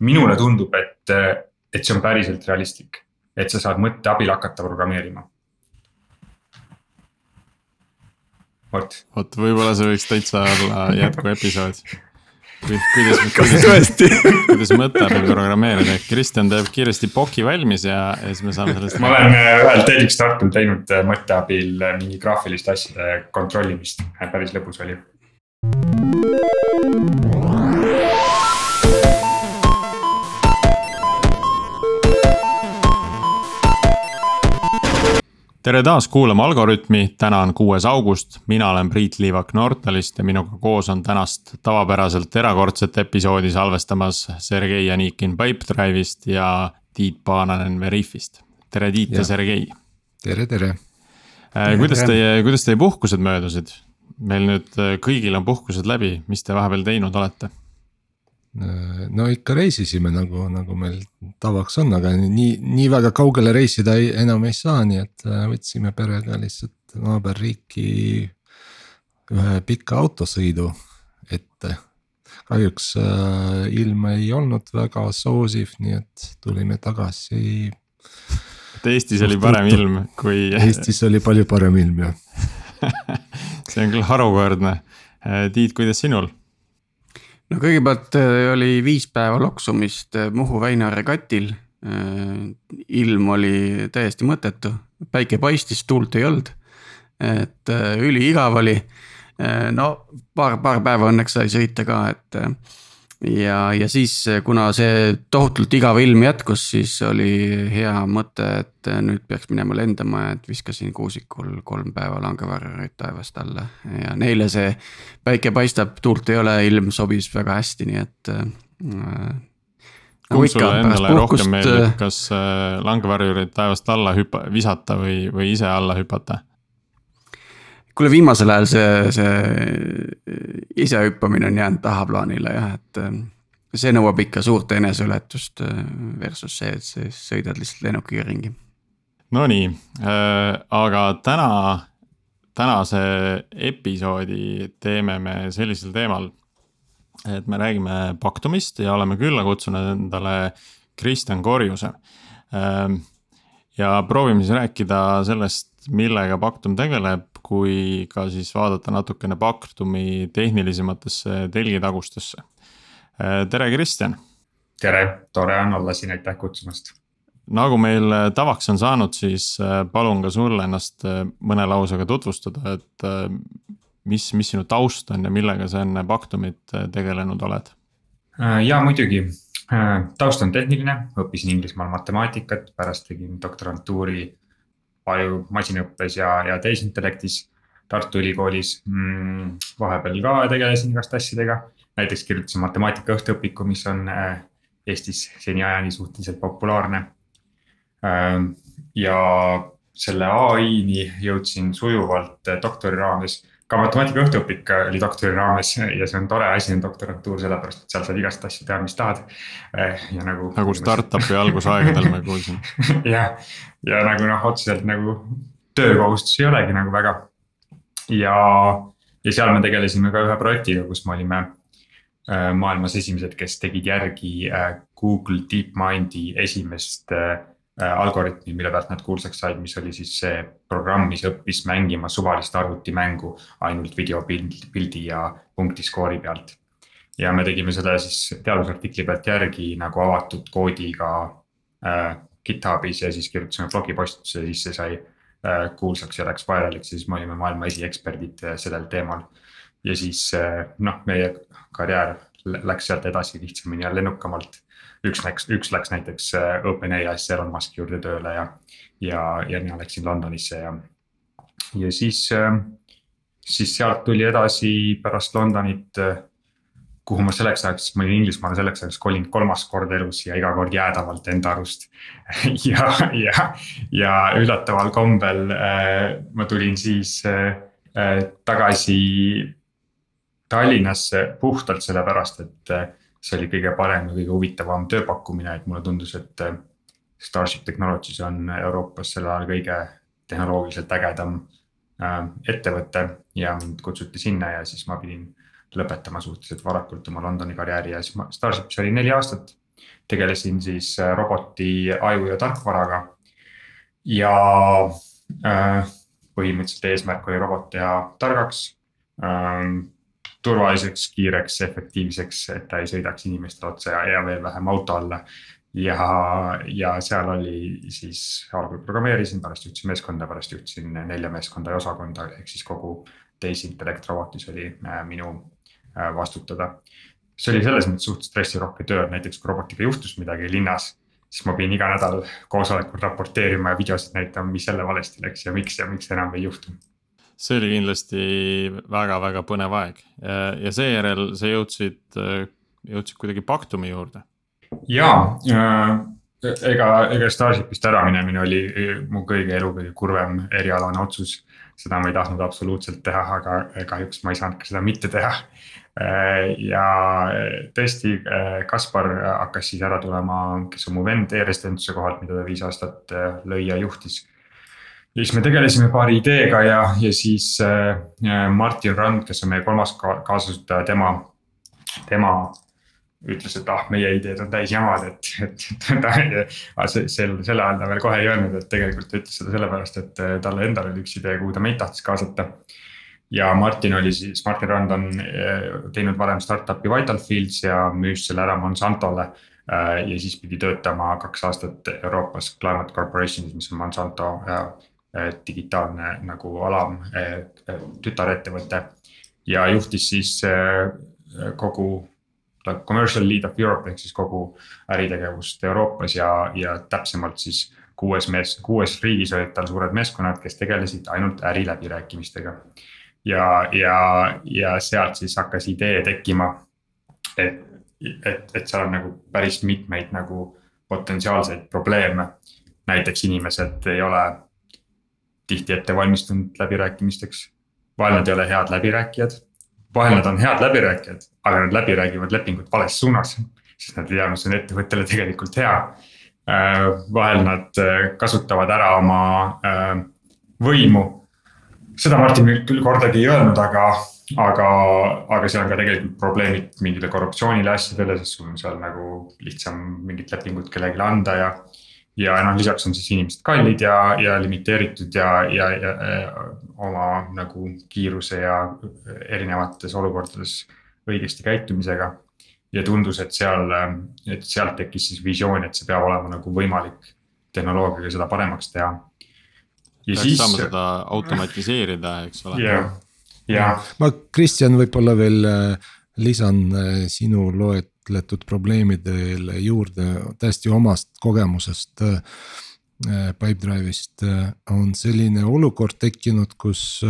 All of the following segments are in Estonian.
minule tundub, et, et see on päriselt realistlik, et sa saad mõtte abil hakata programmeerima. vot. vot võib-olla see võiks täitsa olla jätkuepisood kuidas, kuidas, kuidas mõtte abil programmeerida, Kristjan teeb kiiresti poki valmis ja, ja siis me saame sellest. ma olen äh, ühel TEDx Tartul teinud äh, mõtte abil äh, mingi graafiliste asjade kontrollimist, päris lõbus oli. Tere taas kuulama Algorütmi, täna on kuues august, mina olen Priit Liivak Nortalist ja minuga koos on tänast tavapäraselt erakordset episoodi salvestamas Sergei Janikin Pipedrive'ist ja Tiit Paananen Veriffist. tere, Tiit ja, ja Sergei. tere, tere. Äh, kuidas teie, kuidas teie puhkused möödusid? meil nüüd äh, kõigil on puhkused läbi, mis te vahepeal teinud olete? No ikka reisisime nagu, nagu meil tavaks on, aga nii, nii väga kaugele reisida ei, enam ei saa, nii et äh, võtsime perega lihtsalt naaberriiki ühe pika autosõidu ette. kahjuks äh, ilm ei olnud väga soosiv, nii et tulime tagasi. et Eestis oli parem ilm kui. Eestis oli palju parem ilm jah see on küll harukordne. Äh, Tiit, kuidas sinul? No kõigepealt äh, oli viis päeva loksumist äh, Muhu väina regatil. ilm oli täiesti mõttetu, päike paistis, tuult ei olnud. et üliigav oli. no paar, paar päeva õnneks sai sõita ka, et ja, ja siis, kuna see tohutult igav ilm jätkus, siis oli hea mõte, et nüüd peaks minema lendama, et viskasin kuusikul kolm päeva langevarjureid taevast alla ja neile see. päike paistab, tuult ei ole, ilm sobis väga hästi, nii et äh,. kumb nagu sulle endale puhkust, rohkem meeldib, äh, kas äh, langevarjureid taevast alla hüpa-, visata või, või ise alla hüpata? Kuule, viimasel ajal see, see isehüppamine on jäänud tahaplaanile jah, et äh, see nõuab ikka suurt eneseületust äh, versus see, et sa sõidad lihtsalt lennukiga ringi. Nonii äh,, aga täna, tänase episoodi teeme me sellisel teemal. et me räägime Paktumist ja oleme külla kutsunud endale Kristjan Korjuse äh,. ja proovime siis rääkida sellest, millega Paktum tegeleb, kui ka siis vaadata natukene Paktumi tehnilisematesse telgitagustesse. tere, Kristjan. tere, tore on olla siin, aitäh kutsumast. nagu meil tavaks on saanud, siis äh, palun ka sul ennast äh, mõne lausega tutvustada, et äh, mis, mis sinu taust on ja millega sa enne Paktumit tegelenud oled? ja muidugi, taust on tehniline, õppisin Inglismaal matemaatikat, pärast tegin doktorantuuri palju masinaõppes ja, ja tehisintellektis Tartu Ülikoolis mm,. vahepeal ka tegelesin igaste asjadega, näiteks kirjutasin matemaatika õhtuõpiku, mis on äh, Eestis seniajani suhteliselt populaarne. Ähm, ja selle ai-ni jõudsin sujuvalt äh, doktori raames ka matemaatika õhtuõpik oli doktori raames ja see on tore asi on doktorantuur, sellepärast et seal saad igast asju teha, mis tahad. Ja nagu. nagu startup'i algusaegadel ma kuulsin. jah, ja nagu noh, otseselt nagu töökohustusi ei olegi nagu väga. ja, ja seal me tegelesime ka ühe projektiga, kus me olime äh, maailmas esimesed, kes tegid järgi äh, Google DeepMindi esimest äh, algoritmi, mille pealt nad kuulsaks said, mis oli siis see programm, mis õppis mängima suvalist arvutimängu ainult videopildi, pildi ja punktiskoori pealt. ja me tegime seda siis teadusartikli pealt järgi nagu avatud koodiga äh, GitHubis ja siis kirjutasime blogipostituse, siis see sai äh, kuulsaks ja läks vairaliks ja siis me olime maailma esieksperdid äh, sellel teemal. ja siis äh, noh, meie karjäär läks sealt edasi lihtsamini ja lennukamalt üks läks, üks läks näiteks OpenAI-sse Elon Musk'i juurde tööle ja, ja, ja mina läksin Londonisse ja. ja siis, siis sealt tuli edasi pärast Londonit. Äh, kuhu ma selleks ajaks, ma olin Inglismaale selleks ajaks kolinud kolmas kord elus ja iga kord jäädavalt enda arust. Ja, ja, ja üllataval kombel äh, ma tulin siis äh, tagasi Tallinnasse puhtalt sellepärast, et see oli kõige parem ja kõige huvitavam tööpakkumine, et mulle tundus, et äh, Starship Technologies on Euroopas sel ajal kõige tehnoloogiliselt ägedam äh, ettevõte ja mind kutsuti sinna ja siis ma pidin lõpetama suhteliselt varakult oma Londoni karjääri ja siis ma Starshipis olin neli aastat. tegelesin siis roboti aju ja tarkvaraga. ja põhimõtteliselt eesmärk oli robot teha targaks turvaliseks, kiireks, efektiivseks, et ta ei sõidaks inimestele otsa ja, ja veel vähem auto alla. ja, ja seal oli siis algul programmeerisin, pärast juhtisin meeskonda, pärast juhtisin nelja meeskonda ja osakonda, ehk siis kogu tehisintellekt robotis oli äh, minu äh, vastutada. see oli selles mõttes suht stressirohke töö, et näiteks kui robotiga juhtus midagi linnas siis ma pidin iga nädal koosolekul raporteerima ja videosid näitama, mis jälle valesti läks ja miks ja miks enam ei juhtu see oli kindlasti väga-väga põnev aeg ja seejärel sa jõudsid, jõudsid kuidagi Baktumi juurde. ja äh, ega, ega staažipist äraminemine oli mu kõige elu kõige kurvem erialane otsus. seda ma ei tahtnud absoluutselt teha, aga kahjuks ma ei saanud ka seda mitte teha. Äh, ja tõesti, äh, Kaspar hakkas siis ära tulema, kes on mu vend e-residentsuse kohalt, mida ta viis aastat lõi ja juhtis ja siis me tegelesime paari ideega ja, ja siis äh, Martin Rand, kes on meie kolmas ka kaasasutaja, tema, tema ütles, et ah, meie ideed on täis jamad, et, et ta sel, sel ajal ta veel kohe ei öelnud, et tegelikult ta ütles seda sellepärast, et äh, talle endal oli üks idee, kuhu ta meid tahtis kaasata. Ja Martin oli siis, Martin Rand on äh, teinud varem startup'i Vital Fields ja müüs selle ära Monsantole äh,. ja siis pidi töötama kaks aastat Euroopas Climate Corporationis, mis on Monsanto Äh, digitaalne nagu alam, tütarettevõte. ja juhtis siis kogu commercial lead of Europe ehk siis kogu äritegevust Euroopas ja, ja täpsemalt siis kuues mees, kuues riigis olid tal suured meeskonnad, kes tegelesid ainult äriläbirääkimistega. Ja, ja, ja sealt siis hakkas idee tekkima, et, et, et seal on nagu päris mitmeid nagu potentsiaalseid probleeme. näiteks inimesed ei ole tihti ette valmistunud läbirääkimisteks. vahel nad ei ole head läbirääkijad, vahel nad on head läbirääkijad, aga nad läbi räägivad lepingut vales suunas. sest nad ei tea, mis on ettevõttele tegelikult hea. Äh, vahel nad äh, kasutavad ära oma äh, võimu. Seda Martin küll kordagi ei öelnud, aga, aga, aga seal on ka tegelikult probleemid mingile korruptsioonile asjadele, sest sul on seal nagu lihtsam mingit lepingut kellelegi anda ja ja noh, lisaks on siis inimesed kallid ja, ja limiteeritud ja, ja, ja, ja oma nagu kiiruse ja erinevates olukordades õigesti käitumisega. ja tundus, et seal, et sealt tekkis siis visioon, et see peab olema nagu võimalik tehnoloogiaga seda paremaks teha. Peaks siis... saama seda automatiseerida, eks ole. jah, jah. ma Kristjan võib-olla veel äh, lisan äh, sinu loet-, käsitletud probleemidele juurde täiesti omast kogemusest äh, Pipedrive'ist on selline olukord tekkinud, kus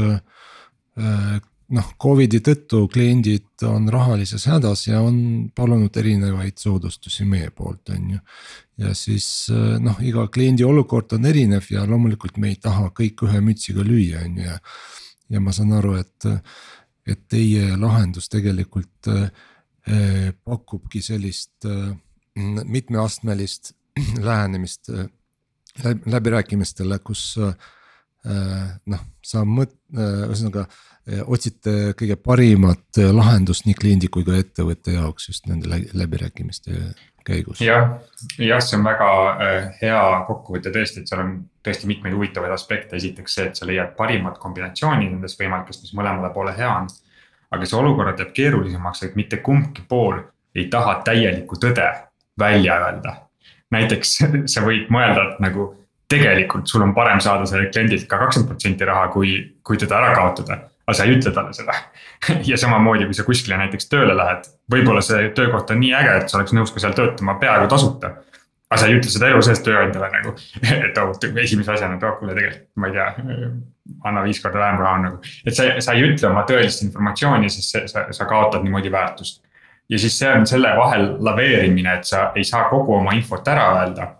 noh, Covidi tõttu kliendid on rahalises hädas ja on palunud erinevaid soodustusi meie poolt, on ju. ja siis noh, iga kliendi olukord on erinev ja loomulikult me ei taha kõik ühe mütsiga lüüa, on ju ja. ja ma saan aru, et, et teie lahendus tegelikult äh, Äh, pakubki sellist äh, mitmeastmelist lähenemist äh, läbirääkimistele, kus noh, sa mõt-, ühesõnaga otsite kõige parimat lahendust nii kliendi kui ka ettevõtte jaoks just nende läbirääkimiste käigus. jah, jah, see on väga hea kokkuvõte tõesti, et seal on tõesti mitmeid huvitavaid aspekte, esiteks see, et sa leiad parimat kombinatsiooni nendest võimalikest, mis mõlemale poole hea on aga see olukorra teeb keerulisemaks, et mitte kumbki pool ei taha täielikku tõde välja öelda. näiteks sa võid mõelda, et nagu tegelikult sul on parem saada sellelt kliendilt ka kakskümmend protsenti raha, kui, kui teda ära kaotada. Aga sa ei ütle talle seda ja samamoodi, kui sa kuskile näiteks tööle lähed, võib-olla see töökoht on nii äge, et sa oleks nõus ka seal töötama peaaegu tasuta aga sa ei ütle seda elu sees tööandjale nagu, et oh, esimese asjana, et oh kuule tegelikult, ma ei tea, anna viis korda vähem raha nagu. et sa, sa ei ütle oma tõelist informatsiooni, sest see, sa, sa kaotad niimoodi väärtust. ja siis see on selle vahel laveerimine, et sa ei saa kogu oma infot ära öelda.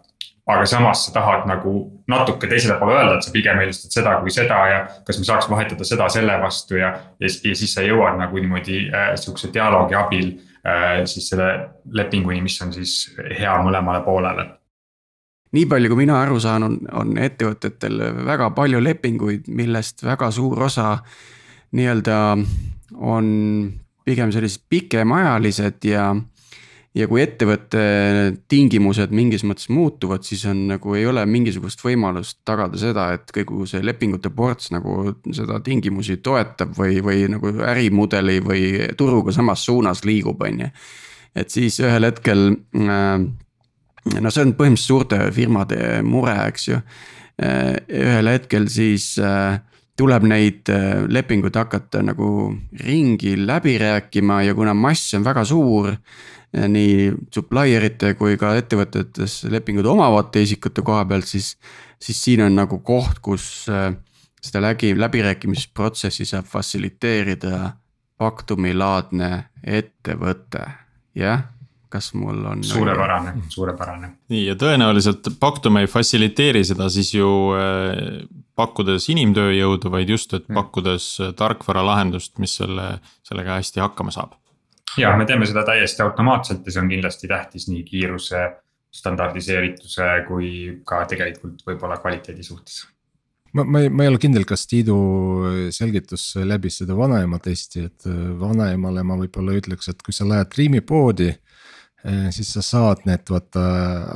aga samas sa tahad nagu natuke teisele poole öelda, et sa pigem eelistad seda kui seda ja kas me saaks vahetada seda selle vastu ja, ja, ja siis sa jõuad nagu niimoodi äh, sihukese dialoogi abil Äh, siis selle lepinguni, mis on siis hea mõlemale poolele. nii palju, kui mina aru saan, on, on ettevõtetel väga palju lepinguid, millest väga suur osa nii-öelda on pigem sellised pikemaajalised ja ja kui ettevõtte tingimused mingis mõttes muutuvad, siis on nagu ei ole mingisugust võimalust tagada seda, et kogu see lepingute ports nagu seda tingimusi toetab või, või nagu ärimudeli või turuga samas suunas liigub, on ju. et siis ühel hetkel äh, no see on põhimõtteliselt suurte firmade mure, eks ju. Äh, ühel hetkel siis äh, tuleb neid lepinguid hakata nagu ringi läbi rääkima ja kuna mass on väga suur nii supplier ite kui ka ettevõtetes lepingud omavate isikute koha pealt, siis, siis siin on nagu koht, kus äh, seda läbi, läbirääkimisprotsessi saab fassiliteerida Pactumi laadne ettevõte, jah kas mul on. suurepärane, suurepärane. nii ja tõenäoliselt Pactum ei fassiliteeri seda siis ju äh, pakkudes inimtööjõudu, vaid just, et mm. pakkudes tarkvaralahendust, mis selle, sellega hästi hakkama saab ja me teeme seda täiesti automaatselt ja see on kindlasti tähtis nii kiiruse, standardiseerituse kui ka tegelikult võib-olla kvaliteedi suhtes ma, ma ei, ma ei ole kindel, kas Tiidu selgitus läbis seda vanaema testi, et äh, vanaemale ma võib-olla ütleks, et kui sa lähed Riimi poodi. Äh, siis sa saad need vaata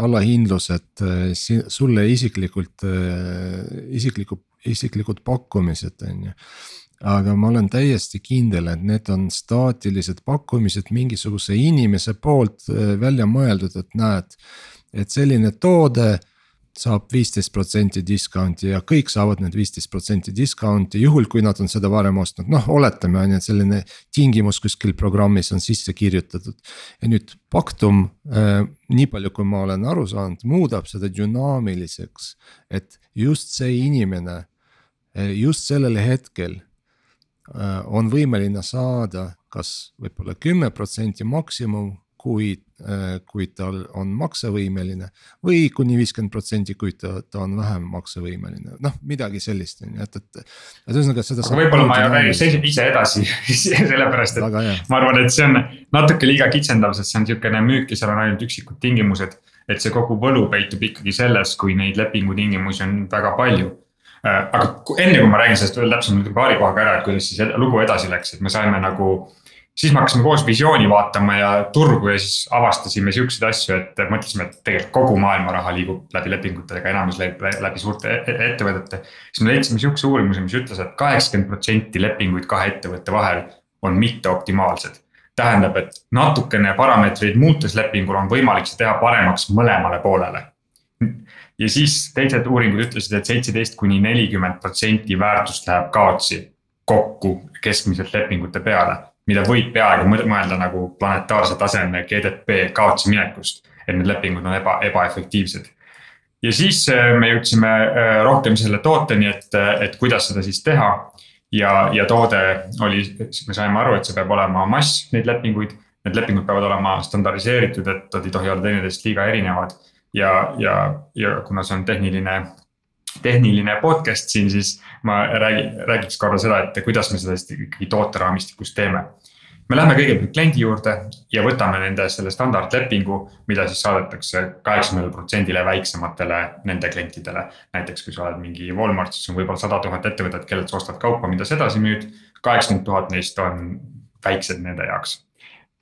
allahindlused äh, sulle isiklikult, isikliku, isiklikud pakkumised on ju aga ma olen täiesti kindel, et need on staatilised pakkumised mingisuguse inimese poolt äh, välja mõeldud, et näed. et selline toode saab viisteist protsenti discount'i ja kõik saavad need viisteist protsenti discount'i, juhul kui nad on seda varem ostnud, noh, oletame on ju, et selline tingimus kuskil programmis on sisse kirjutatud. ja nüüd Pactum äh,, nii palju, kui ma olen aru saanud, muudab seda dünaamiliseks, et just see inimene äh, just sellel hetkel on võimeline saada kas võib-olla kümme protsenti maksimum, kui, äh, kui tal on maksevõimeline. või kuni viiskümmend protsenti, kui ta, ta on vähem maksevõimeline, noh midagi sellist on ju, et, et. et ühesõnaga seda. võib-olla ma räägin ise edasi sellepärast et ma arvan, et see on natuke liiga kitsendav, sest see on sihukene müük ja seal on ainult üksikud tingimused. et see kogu võlu peitub ikkagi selles, kui neid lepingutingimusi on väga palju Äh, aga enne kui ma räägin sellest veel täpsemalt paari kohaga ära, et kuidas siis lugu edasi läks, et me saime nagu. siis me hakkasime koos visiooni vaatama ja turgu ja siis avastasime siukseid asju, et mõtlesime, et tegelikult kogu maailma raha liigub läbi lepingutega, enamus läbi, suurte e-, e-, ettevõtete. siis me leidsime sihukese uurimuse, mis ütles et, et kaheksakümmend protsenti lepinguid kahe ettevõtte vahel on mitteoptimaalsed tähendab, et natukene parameetreid muutes lepingul on võimalik see teha paremaks mõlemale poolele ja siis teised uuringud ütlesid et, et seitseteist kuni nelikümmend protsenti väärtust läheb kaotsi kokku keskmiselt lepingute peale. mida võib peaaegu mõelda nagu planetaarse taseme GDP kaotsi minekust, et need lepingud on eba, ebaefektiivsed. ja siis äh, me jõudsime äh, rohkem selle tooteni, et, et kuidas seda siis teha. ja, ja toode oli, me saime aru, et see peab olema mass, neid lepinguid. Need lepingud peavad olema standardiseeritud, et nad ei tohi olla teineteisest liiga erinevad ja, ja, ja kuna see on tehniline, tehniline podcast siin, siis ma räägin, räägiks korra seda, et kuidas me seda siis ikkagi tooteraamistikus teeme. me läheme kõigepealt kliendi juurde ja võtame nende selle standardlepingu, mida siis saadetakse kaheksakümnele protsendile väiksematele nende klientidele. näiteks kui sa oled mingi Walmart, siis on võib-olla sada tuhat ettevõtet, kellelt sa ostad kaupa, mida sa edasi müüd. kaheksakümmend tuhat neist on väiksed nende jaoks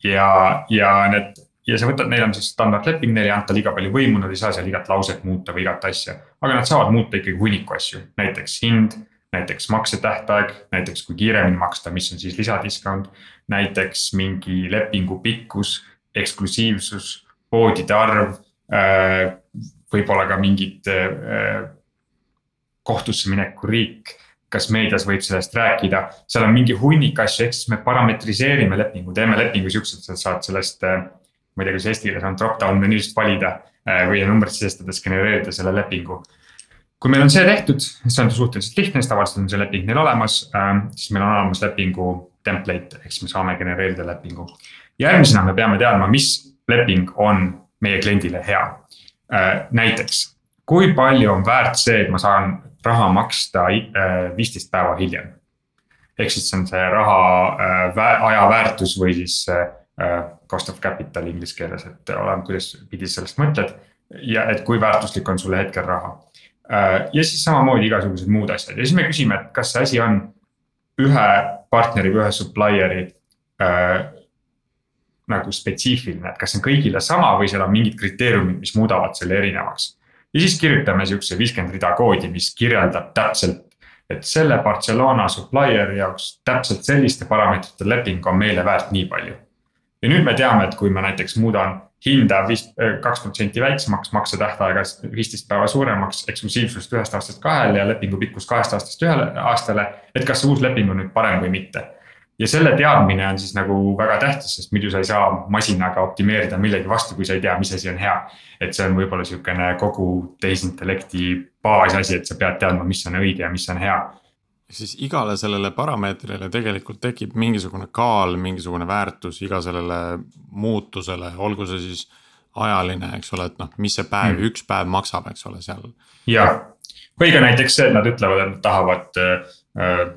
ja, ja need ja sa võtad, neil on siis standardleping, neile ei anta liiga palju võimu, nad ei saa seal igat lauset muuta või igat asja. aga nad saavad muuta ikkagi hunniku asju, näiteks hind, näiteks maksetähtaeg, näiteks kui kiiremini maksta, mis on siis lisadiskount. näiteks mingi lepingu pikkus, eksklusiivsus, poodide arv, äh, võib-olla ka mingid äh, kohtusse mineku riik kas meedias võib sellest rääkida, seal on mingi hunnik asju, ehk siis me parametriseerime lepingu, teeme lepingu siukselt, sa saad sellest äh, ma ei tea, kuidas eesti keeles on drop-down menüüst valida äh, või numbrit sisestades genereerida selle lepingu. kui meil on see tehtud, see on suhteliselt lihtne, sest tavaliselt on see leping neil olemas, ähm, siis meil on olemas lepingu template, ehk siis me saame genereerida lepingu. järgmisena me peame teadma, mis leping on meie kliendile hea. Äh, näiteks, kui palju on väärt see, et ma saan raha maksta äh, viisteist päeva hiljem. ehk siis see on see raha aja väärtus või siis cost of capital inglise keeles, et oleneb, kuidas pidi sellest mõtled. ja et kui väärtuslik on sulle hetkel raha. Äh, ja siis samamoodi igasugused muud asjad ja siis me küsime, et kas see asi on ühe partneri või ühe supplier'i äh, nagu spetsiifiline, et kas see on kõigile sama või seal on mingid kriteeriumid, mis muudavad selle erinevaks. ja siis kirjutame sihukese viiskümmend rida koodi, mis kirjeldab täpselt, et selle Barcelona supplier'i jaoks täpselt selliste parameetrite leping on meile väärt nii palju. Ja nüüd me teame, et kui ma näiteks muudan hinda viis, kaks protsenti väiksemaks, maksetähtaega viisteist päeva suuremaks, eksklusiivsust ühest aastast kahele ja lepingu pikkus kahest aastast ühele aastale. et kas see uus leping on nüüd parem või mitte. ja selle teadmine on siis nagu väga tähtis, sest muidu sa ei saa masinaga optimeerida millegi vastu, kui sa ei tea, mis asi on hea. et see on võib-olla sihukene kogu tehisintellekti baasasi, et sa pead teadma, mis on õige ja mis on hea siis igale sellele parameetrile tegelikult tekib mingisugune kaal, mingisugune väärtus iga sellele muutusele, olgu see siis ajaline, eks ole, et noh, mis see päev mm., üks päev maksab, eks ole, seal. ja, või ka näiteks see, et nad ütlevad, et nad tahavad äh,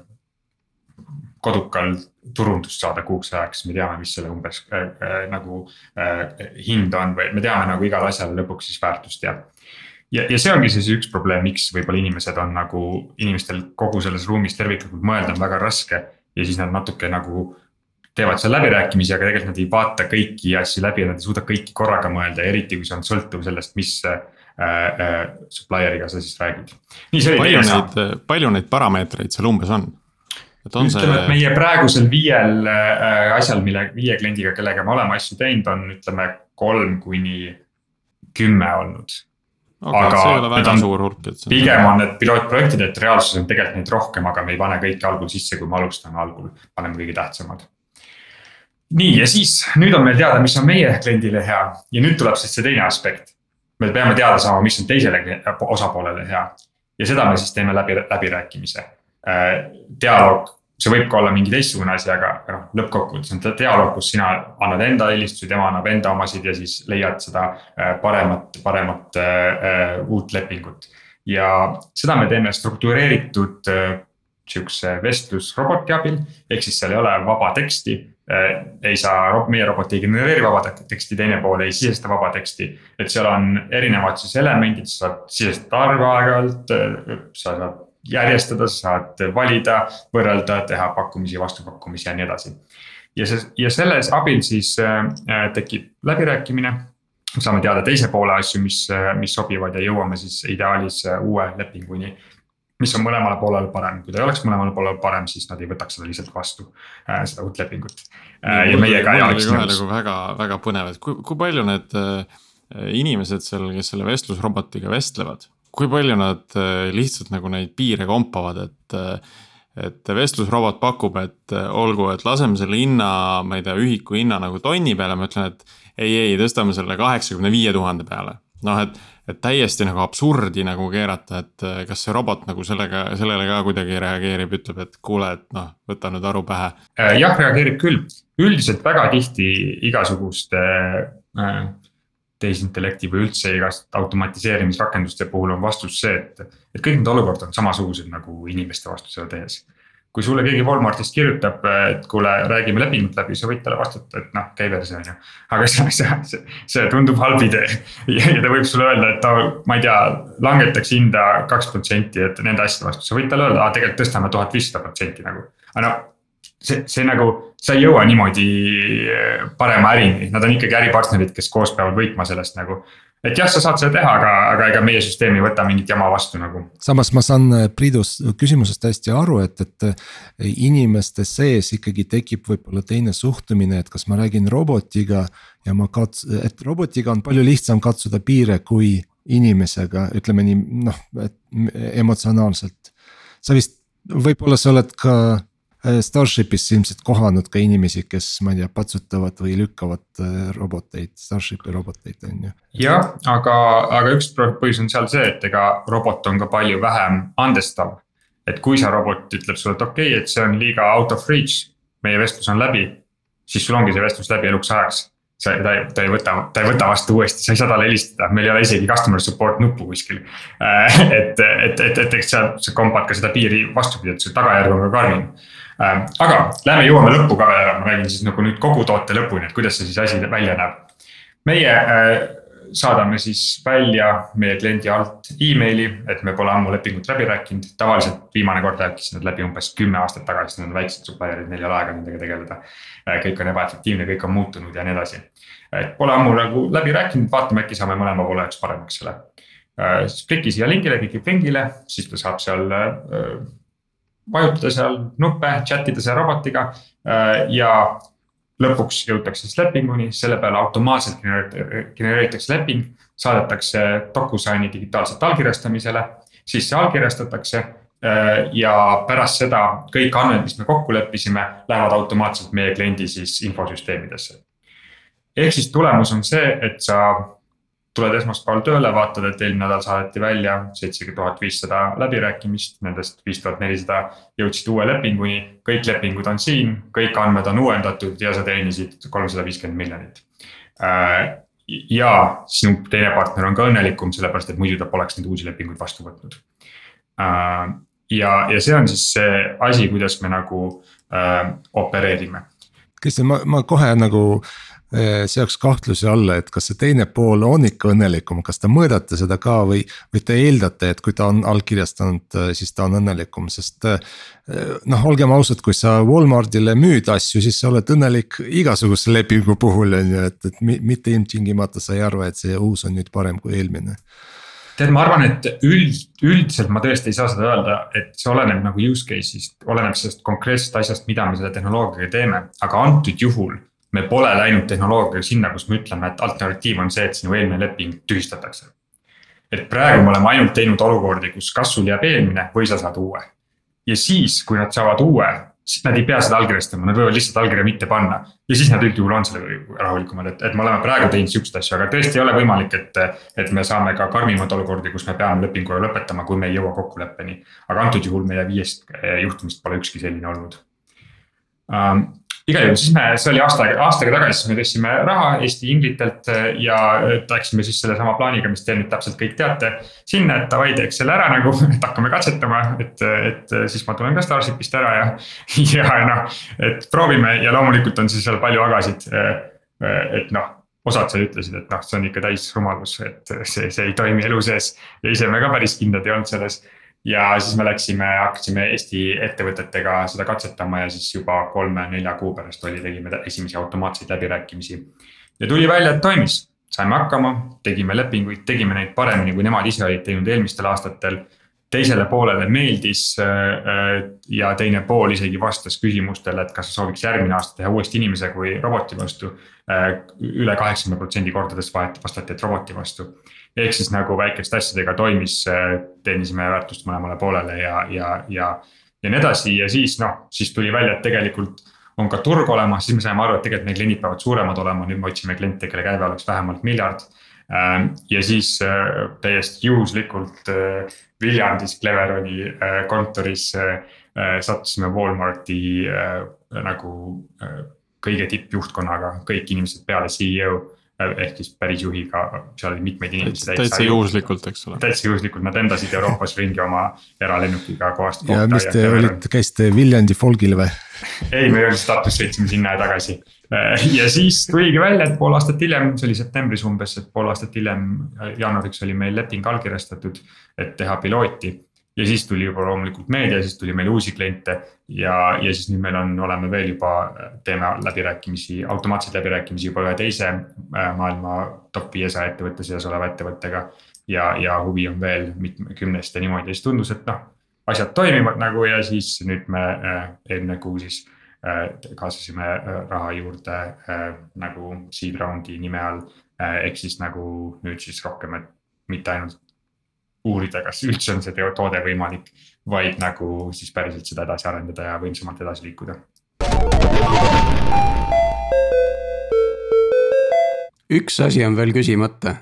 kodukal turundust saada kuuks ajaks, me teame, mis selle umbes äh, äh, nagu äh, hind on või me teame nagu igale asjale lõpuks siis väärtust ja ja, ja see ongi siis üks probleem, miks võib-olla inimesed on nagu, inimestel kogu selles ruumis terviklikult mõelda on väga raske. ja siis nad natuke nagu teevad seal läbirääkimisi, aga tegelikult nad ei vaata kõiki asju läbi ja nad ei suuda kõiki korraga mõelda, eriti kui see on sõltuv sellest, mis äh, äh, supplier'iga sa siis räägid. palju neid, palju neid parameetreid seal umbes on? ütleme see..., et meie praegusel viiel äh, asjal, mille, viie kliendiga, kellega me oleme asju teinud, on ütleme kolm kuni kümme olnud okay,. aga see ei ole väga on, suur hulk, et. pigem on need pilootprojektid, et reaalsuses on tegelikult neid rohkem, aga me ei pane kõike algul sisse, kui me alustame algul, paneme kõige tähtsamad. nii ja siis nüüd on meil teada, mis on meie kliendile hea ja nüüd tuleb siis see teine aspekt. me peame teada saama, mis on teisele osapoolele hea ja seda me siis teeme läbi, läbirääkimise. Äh, dialoog see võib ka olla mingi teistsugune asi, aga noh, lõppkokkuvõttes on dialoog, kus sina annad enda eelistusi, tema annab enda omasid ja siis leiad seda äh, paremat, paremat äh, uut lepingut. ja seda me teeme struktureeritud äh, sihukese vestlusroboti abil, ehk siis seal ei ole vaba teksti äh,. ei saa, meie robot ei genereeri vaba teksti, teine pool ei sisesta vaba teksti. et seal on erinevad siis elemendid, sa saad sisestada arve aeg-ajalt, äh, sa saad järjestada, sa saad valida, võrrelda, teha pakkumisi, vastupakkumisi ja nii edasi. ja see ja selles abil siis äh, tekib läbirääkimine. saame teada teise poole asju, mis, äh, mis sobivad ja jõuame siis ideaalis äh, uue lepinguni mis on mõlemale poolele parem, kui ta ei oleks mõlemale poolele parem, siis nad ei võtaks seda lihtsalt vastu seda uut lepingut ja meiega ei oleks nõus. nagu väga, väga põnev, et kui, kui palju need inimesed seal, kes selle vestlusrobotiga vestlevad, kui palju nad äh, lihtsalt nagu neid piire kompavad, et. Äh, et vestlusrobot pakub, et äh, olgu, et laseme selle hinna, ma ei tea, ühiku hinna nagu tonni peale, ma ütlen, et. ei, ei, tõstame selle kaheksakümne viie tuhande peale, noh, et, et täiesti nagu absurdi nagu keerata, et kas see robot nagu sellega, sellele ka kuidagi reageerib, ütleb, et kuule, et noh, võta nüüd aru pähe. jah, reageerib küll, üldiselt väga tihti igasuguste äh, tehisintellekti või üldse igast automatiseerimisrakenduste puhul on vastus see, et, et kõik need olukorrad on samasugused nagu inimeste vastusele tehes. kui sulle keegi Walmartist kirjutab, et kuule, räägime lepingut läbi, sa võid talle vastata, et noh, käi perse on ju. aga see, see, see, see tundub halb idee ja, ja ta võib sulle öelda, et ta, ma ei tea, langetaks hinda kaks protsenti, et nende asjade vastu, sa võid talle öelda, tegelikult tõstame tuhat viissada protsenti nagu. aga no see, see nagu, sa ei jõua niimoodi eh, parema ärini, nad on ikkagi äripartnerid, kes koos peavad võitma sellest nagu. et jah, sa saad seda teha, aga, aga ega meie süsteem ei võta mingit jama vastu nagu. samas ma saan eh, Priidus küsimusest hästi aru, et, et eh, inimeste sees ikkagi tekib võib-olla teine suhtumine, et kas ma räägin robotiga. ja ma kats-, et robotiga on palju lihtsam katsuda piire kui inimesega, ütleme nii noh, et emotsionaalselt. sa vist, võib-olla sa oled ka Äh, Starshipis ilmselt kohanud ka inimesi, kes, ma ei tea, patsutavad või lükkavad äh, roboteid, Starshipi roboteid, on ju. jah, aga, aga üks põhjus on seal see, et ega robot on ka palju vähem andestav. et kui see robot ütleb sulle, et okei okay,, et see on liiga out of reach, meie vestlus on läbi. siis sul ongi see vestlus läbi eluks ajaks sa, ta ei, ta ei võta, ta ei võta vastu uuesti, sa ei saa talle helistada, meil ei ole isegi customer support nuppu kuskil. Äh, et, et, et, et eks sa, sa kompad ka seda piiri vastupidi, et see tagajärg on ka karmim Äh, aga lähme jõuame lõppu ka veel ära, ma räägin siis nagu nüüd kogu toote lõpuni, et kuidas see siis asi välja näeb. meie äh, saadame siis välja meie kliendi alt emaili, et me pole ammu lepingut läbi rääkinud, tavaliselt viimane kord rääkisin nad läbi umbes kümme aastat tagasi, need on väiksed supplier'id, neil ei ole aega nendega tegeleda. kõik on ebaefektiivne, kõik on muutunud ja nii edasi. et pole ammu nagu läbi rääkinud, vaatame, äkki saame mõlema poole jaoks paremaks selle. siis kliki siia lingile, klikib lingile, siis ta saab seal vajutada seal nuppe, chat ida seal robotiga ja lõpuks jõutakse siis lepinguni, selle peale automaatselt genereeritakse leping, saadetakse DocuSigni digitaalselt allkirjastamisele, siis see allkirjastatakse äh, ja pärast seda kõik andmed, mis me kokku leppisime, lähevad automaatselt meie kliendi siis infosüsteemidesse. ehk siis tulemus on see, et sa tuled esmaspäeval tööle, vaatad, et eelmine nädal saadeti välja seitse tuhat viissada läbirääkimist, nendest viis tuhat nelisada jõudsid uue lepinguni. kõik lepingud on siin, kõik andmed on uuendatud ja sa teenisid kolmsada viiskümmend miljonit. Äh, ja sinu teine partner on ka õnnelikum, sellepärast et muidu ta poleks neid uusi lepinguid vastu võtnud. Äh, ja, ja see on siis see asi, kuidas me nagu äh, opereerime. Kristjan, ma, ma kohe nagu äh, seaks kahtluse alla, et kas see teine pool on ikka õnnelikum, kas te mõõdate seda ka või, või te eeldate, et kui ta on allkirjastanud, eh, siis ta on õnnelikum, sest. Eh, noh, olgem ausad, kui sa Walmartile müüd asju, siis sa oled õnnelik igasuguse lepingu puhul on ju, et, et mitte ilmtingimata sa ei arva, et see uus on nüüd parem kui eelmine tead, ma arvan, et üld, üldiselt ma tõesti ei saa seda öelda, et see oleneb nagu use case'ist, oleneb sellest konkreetsest asjast, mida me selle tehnoloogiaga teeme, aga antud juhul me pole läinud tehnoloogiaga sinna, kus me ütleme, et alternatiiv on see, et sinu eelmine leping tühistatakse. et praegu me oleme ainult teinud olukordi, kus kas sul jääb eelmine või sa saad uue. ja siis, kui nad saavad uue, siis nad ei pea seda allkirjastama, nad võivad lihtsalt allkirja mitte panna. ja siis nad üldjuhul on selle rahulikumad, et, et me oleme praegu teinud siukseid asju, aga tõesti ei ole võimalik, et. et me saame ka karmimad olukordi, kus me peame lepingu lõpetama, kui me ei jõua kokkuleppeni. aga antud juhul meie viiest juhtumist pole ükski selline olnud um, igal juhul siis me, see oli aasta, aastaga tagasi, siis me tõstsime raha Eesti inglitelt äh, ja äh, läksime siis sellesama plaaniga, mis te nüüd täpselt kõik teate. sinna, et davai, teeks selle ära nagu, et hakkame katsetama, et, et siis ma tulen ka Starshipist ära ja. ja noh, et proovime ja loomulikult on siis seal palju agasid. Äh, et noh, osad seal ütlesid, et noh, see on ikka täis rumalus, et see, see ei toimi elu sees ja ise me ka päris kindlad ei olnud selles ja siis me läksime, hakkasime Eesti ettevõtetega seda katsetama ja siis juba kolme-nelja kuu pärast oli, tegime esimesi automaatseid läbirääkimisi. ja tuli välja, et toimis, saime hakkama, tegime lepinguid, tegime neid paremini, kui nemad ise olid teinud eelmistel aastatel. teisele poolele meeldis äh, ja teine pool isegi vastas küsimustele, et kas sooviks järgmine aasta teha uuesti inimese kui roboti vastu üle. üle kaheksakümne protsendi kordadest vastati, et roboti vastu ehk siis nagu väikeste asjadega toimis, teenisime väärtust mõlemale poolele ja, ja, ja. ja nii edasi ja siis noh, siis tuli välja, et tegelikult on ka turg olemas, siis me saime aru, et tegelikult meie kliendid peavad suuremad olema, nüüd me otsime kliente, kelle käive oleks vähemalt miljard. Ähm, ja siis äh, täiesti juhuslikult äh, Viljandis Cleveroni äh, kontoris sattusime Walmarti nagu kõige tippjuhtkonnaga, kõik inimesed peale CEO ehk siis päris juhiga, seal oli mitmeid inimesi. täitsa juhuslikult, eks ole. täitsa juhuslikult, nad lendasid Euroopas ringi oma eralennukiga kohast kohta. ja mis te olite, käisite Viljandi folgil või? ei, me status sõitsime sinna ja tagasi. ja siis tuligi välja, et pool aastat hiljem, see oli septembris umbes, et pool aastat hiljem, jaanuariks oli meil leping allkirjastatud, et teha pilooti ja siis tuli juba loomulikult meedia, siis tuli meil uusi kliente ja, ja siis nüüd meil on, oleme veel juba, teeme läbirääkimisi, automaatseid läbirääkimisi juba ühe teise äh, maailma top viiesaja ettevõtte seas oleva ettevõttega. ja, ja huvi on veel mitmekümnest ja niimoodi ja siis tundus, et noh, asjad toimivad nagu ja siis nüüd me äh, eelmine kuu siis äh, kaasasime raha juurde nagu seed round'i nime all. ehk siis nagu nüüd siis rohkem, et mitte ainult uurida, kas üldse on see toode võimalik, vaid nagu siis päriselt seda edasi arendada ja võimsamalt edasi liikuda. üks asi on veel küsimata,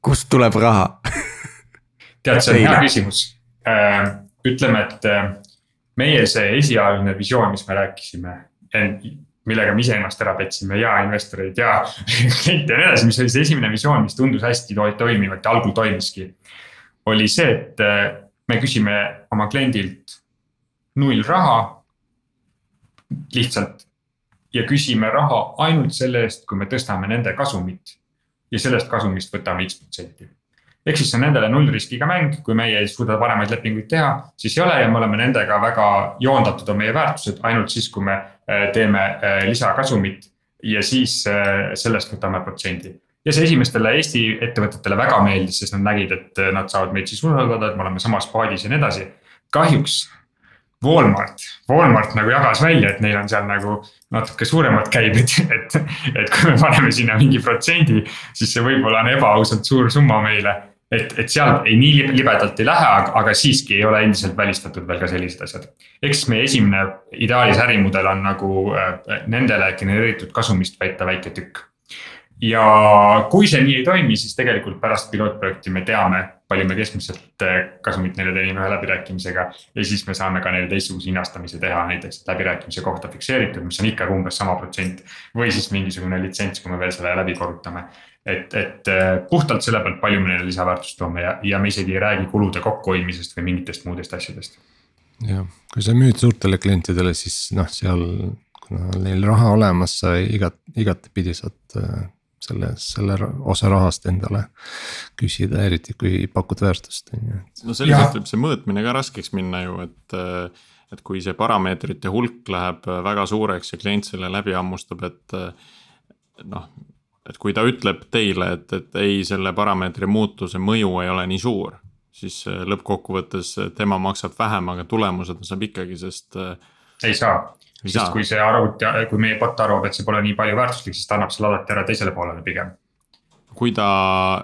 kust tuleb raha tead, see on hea küsimus. Äh, ütleme, et äh, meie see esialgne visioon, mis me rääkisime, millega me iseennast ära petsime ja investoreid ja kliente ja nii edasi, mis oli see esimene visioon, mis tundus hästi toimivat ja algul toimiski oli see, et äh, me küsime oma kliendilt null raha. lihtsalt ja küsime raha ainult selle eest, kui me tõstame nende kasumit. ja sellest kasumist võtame X protsenti ehk siis see on nendele nullriskiga mäng, kui meie ei suuda paremaid lepinguid teha, siis ei ole ja me oleme nendega väga joondatud on meie väärtused ainult siis, kui me äh, teeme äh, lisakasumit. ja siis sellest võtame protsendi ja see esimestele Eesti ettevõtetele väga meeldis, sest nad nägid, et nad saavad meid siis usaldada, et me oleme samas paadis ja nii edasi. kahjuks Walmart, Walmart nagu jagas välja, et neil on seal nagu natuke suuremad käibed, et, et kui me paneme sinna mingi protsendi, siis see võib-olla on ebaausalt suur summa meile. et, et seal ei nii libedalt ei lähe, aga, siiski ei ole endiselt välistatud veel ka sellised asjad. siis meie esimene ideaalis ärimudel on nagu äh, nendele genereeritud kasumist võtta väike tükk ja kui see nii ei toimi, siis tegelikult pärast pilootprojekti me teame, palju me keskmiselt eh, kasumit neile teenime ühe läbirääkimisega. ja siis me saame ka neile teistsuguse hinnastamise teha, näiteks läbirääkimise kohta fikseeritud, mis on ikkagi umbes sama protsent. või siis mingisugune litsents, kui me veel selle läbi korrutame. et, et eh, puhtalt selle pealt, palju me neile lisaväärtust toome ja, ja me isegi ei räägi kulude kokkuhoidmisest või mingitest muudest asjadest. jah, kui sa müüd suurtele klientidele, siis noh, seal kuna neil raha olemas, sa igat, igatepidi saad eh, selle, selle osa rahast endale küsida, eriti kui pakud väärtust, on ju. no selliselt võib see mõõtmine ka raskeks minna ju, et. et kui see parameetrite hulk läheb väga suureks ja klient selle läbi hammustab, et noh. et kui ta ütleb teile, et, et ei, selle parameetri muutuse mõju ei ole nii suur. siis lõppkokkuvõttes tema maksab vähem, aga tulemused saab ikkagi, sest. ei saa sest kui see arvuti, kui meie bot arvab, et see pole nii palju väärtuslik, siis ta annab selle alati ära teisele poolele pigem. kui ta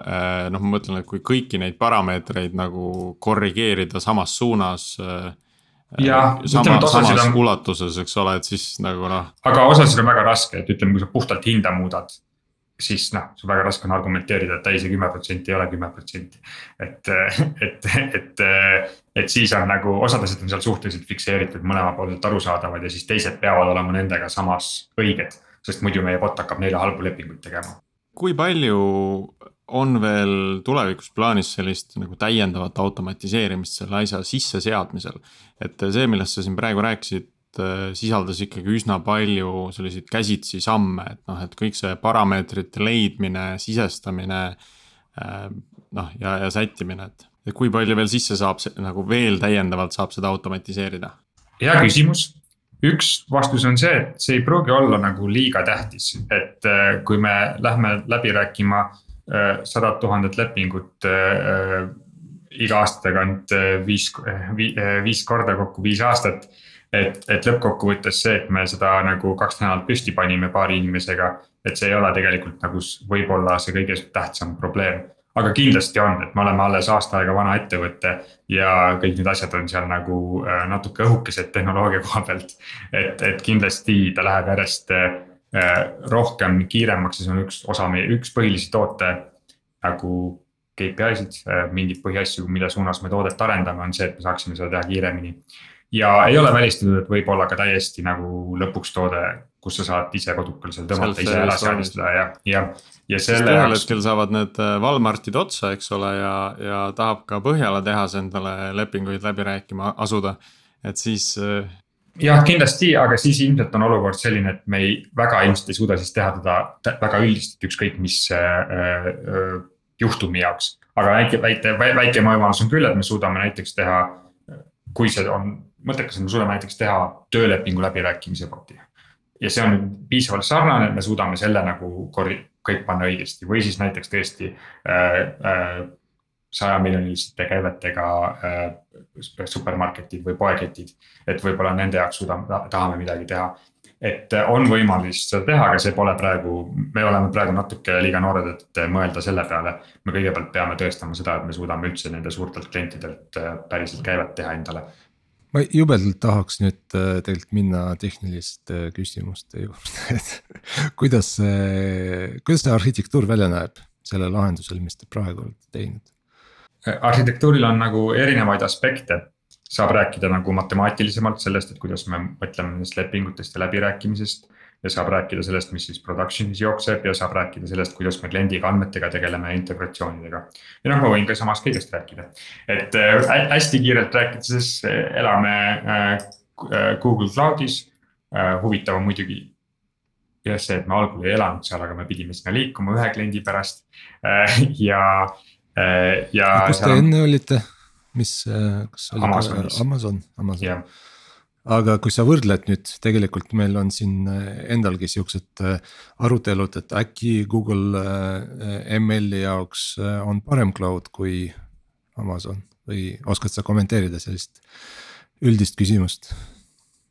eh, noh, ma mõtlen, et kui kõiki neid parameetreid nagu korrigeerida samas suunas. Eh, jah, sama, samas on... ulatuses, eks ole, et siis nagu noh. aga osasid on väga raske, et ütleme, kui sa puhtalt hinda muudad siis noh, see väga raske on argumenteerida, et ei, see kümme protsenti ei ole kümme protsenti. et, et, et, et siis on nagu osad asjad on seal suhteliselt fikseeritud, mõlemapoolselt arusaadavad ja siis teised peavad olema nendega samas õiged. sest muidu meie bot hakkab neile halbu lepinguid tegema. kui palju on veel tulevikus plaanis sellist nagu täiendavat automatiseerimist selle asja sisseseadmisel? et see, millest sa siin praegu rääkisid sisaldas ikkagi üsna palju selliseid käsitsi samme, et noh, et kõik see parameetrite leidmine, sisestamine. Äh, noh, ja, ja sättimine, et, et kui palju veel sisse saab, nagu veel täiendavalt saab seda automatiseerida? hea küsimus, üks vastus on see, et see ei pruugi olla nagu liiga tähtis, et äh, kui me lähme läbi rääkima sadat tuhandet lepingut iga aasta tagant viis, viis korda kokku viis aastat et, et lõppkokkuvõttes see, et me seda nagu kaks nädalat püsti panime paari inimesega. et see ei ole tegelikult nagu võib-olla see kõige tähtsam probleem. aga kindlasti on, et me oleme alles aasta aega vana ettevõte ja kõik need asjad on seal nagu äh, natuke õhukesed tehnoloogia koha pealt. et, et kindlasti ta läheb järjest äh, rohkem kiiremaks ja see on üks osa meie, üks põhilisi toote nagu KPI-sid, äh, mingeid põhiasju, mille suunas me toodet arendame, on see, et me saaksime seda teha kiiremini ja ei ole välistatud, et võib olla ka täiesti nagu lõpuks toode, kus sa saad ise kodukal seal tõmmata, ise ära seadistada ja, ja, ja selle. ühel hetkel saavad need äh, Walmartid otsa, eks ole, ja, ja tahab ka Põhjala tehas endale lepinguid läbi rääkima asuda, et siis äh, jah, kindlasti, aga siis ilmselt on olukord selline, et me ei, väga ilmselt ei suuda siis teha teda väga üldist, ükskõik mis äh, äh, juhtumi jaoks. aga väike, väike, väike võimalus on küll, et me suudame näiteks teha, kui see on mõttekas, me suudame näiteks teha töölepingu läbirääkimise bot'i. ja see on piisavalt sarnane, et me suudame selle nagu korri-, kõik panna õigesti või siis näiteks tõesti äh, äh, saja miljoniliste käivetega äh, supermarketid või poeketid. et võib-olla nende jaoks suudame, tahame midagi teha. et on võimalus seda teha, aga see pole praegu, me oleme praegu natuke liiga noored, et mõelda selle peale. me kõigepealt peame tõestama seda, et me suudame üldse nende suurtelt klientidelt äh, päriselt käivet teha endale ma jubedalt tahaks nüüd äh, tegelikult minna tehniliste küsimuste juurde, et kuidas see, kuidas see arhitektuur välja näeb sellel lahendusel, mis te praegu olete teinud? arhitektuuril on nagu erinevaid aspekte, saab rääkida nagu matemaatilisemalt sellest, et kuidas me mõtleme nendest lepingutest ja läbirääkimisest ja saab rääkida sellest, mis siis production'is jookseb ja saab rääkida sellest, kuidas me kliendiga andmetega tegeleme ja integratsioonidega. ja noh, ma võin ka samast kõigest rääkida, et äh, hästi kiirelt rääkides äh, elame äh, Google Cloud'is. huvitav on muidugi jah, see, et me algul ei elanud seal, aga me pidime sinna liikuma ühe kliendi pärast ja, ja. kus te enne olite, mis, kas oli. Amazon, Amazon jah, aga kui sa võrdled nüüd, tegelikult meil on siin endalgi siuksed arutelud, et äkki Google ML-i jaoks on parem cloud kui Amazon või oskad sa kommenteerida sellist üldist küsimust?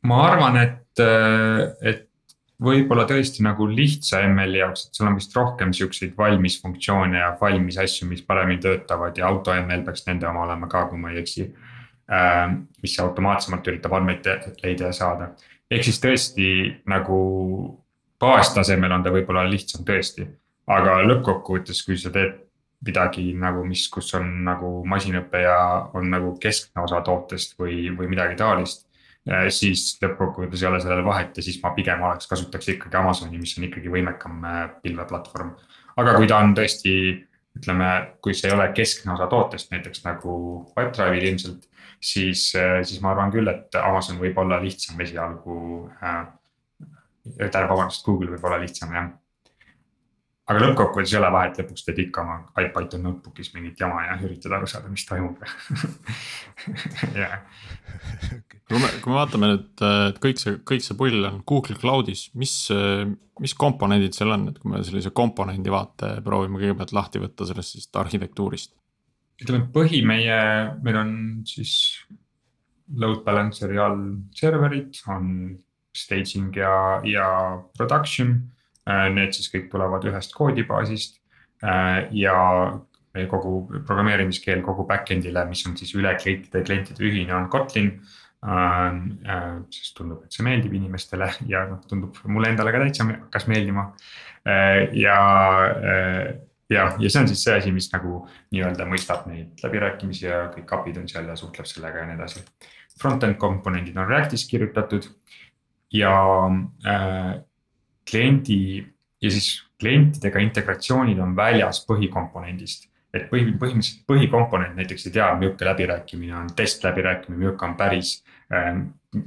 ma arvan, et, et võib-olla tõesti nagu lihtsa ML-i jaoks, et sul on vist rohkem siukseid valmis funktsioone ja valmis asju, mis paremini töötavad ja auto ML peaks nende oma olema ka, kui ma ei eksi Äh, mis automaatsemalt üritab andmeid leida ja saada. ehk siis tõesti nagu baastasemel on ta võib-olla lihtsam tõesti, aga lõppkokkuvõttes, kui sa teed midagi nagu, mis, kus on nagu masinõpe ja on nagu keskne osa tootest või, või midagi taolist. äh, siis lõppkokkuvõttes ei ole sellel vahet ja siis ma pigem oleks, kasutaks ikkagi Amazoni, mis on ikkagi võimekam äh, pilveplatvorm. aga kui ta on tõesti, ütleme, kui see ei ole keskne osa tootest, näiteks nagu Pipedrive'il ilmselt siis, siis ma arvan küll, et Amazon võib olla lihtsam esialgu äh,. tähendab, vabandust, Google võib olla lihtsam jah. aga lõppkokkuvõttes ei ole vahet, lõpuks teed ikka oma iPython notebook'is mingit jama ja üritad aru saada, mis toimub jah. kui me, kui me vaatame nüüd, et kõik see, kõik see pull on Google Cloud'is, mis, mis komponendid seal on, et kui me sellise komponendi vaate proovime kõigepealt lahti võtta sellest siis arhitektuurist ütleme, põhi meie, meil on siis load balancer'i all serverid, on staging ja, ja production. Need siis kõik tulevad ühest koodibaasist ja meie kogu programmeerimiskeel kogu back-end'ile, mis on siis üle klientide ja klientide ühine, on Kotlin. sest tundub, et see meeldib inimestele ja noh, tundub mulle endale ka täitsa hakkas meeldima ja jah, ja see on siis see asi, mis nagu nii-öelda mõistab neid läbirääkimisi ja kõik API-d on seal ja suhtleb sellega ja nii edasi. Front-end komponendid on Reactis kirjutatud ja äh, kliendi ja siis klientidega integratsioonid on väljas põhikomponendist. et põhi, põhimõtteliselt põhikomponent näiteks ei tea, milline läbirääkimine on test läbirääkimine, milline on päris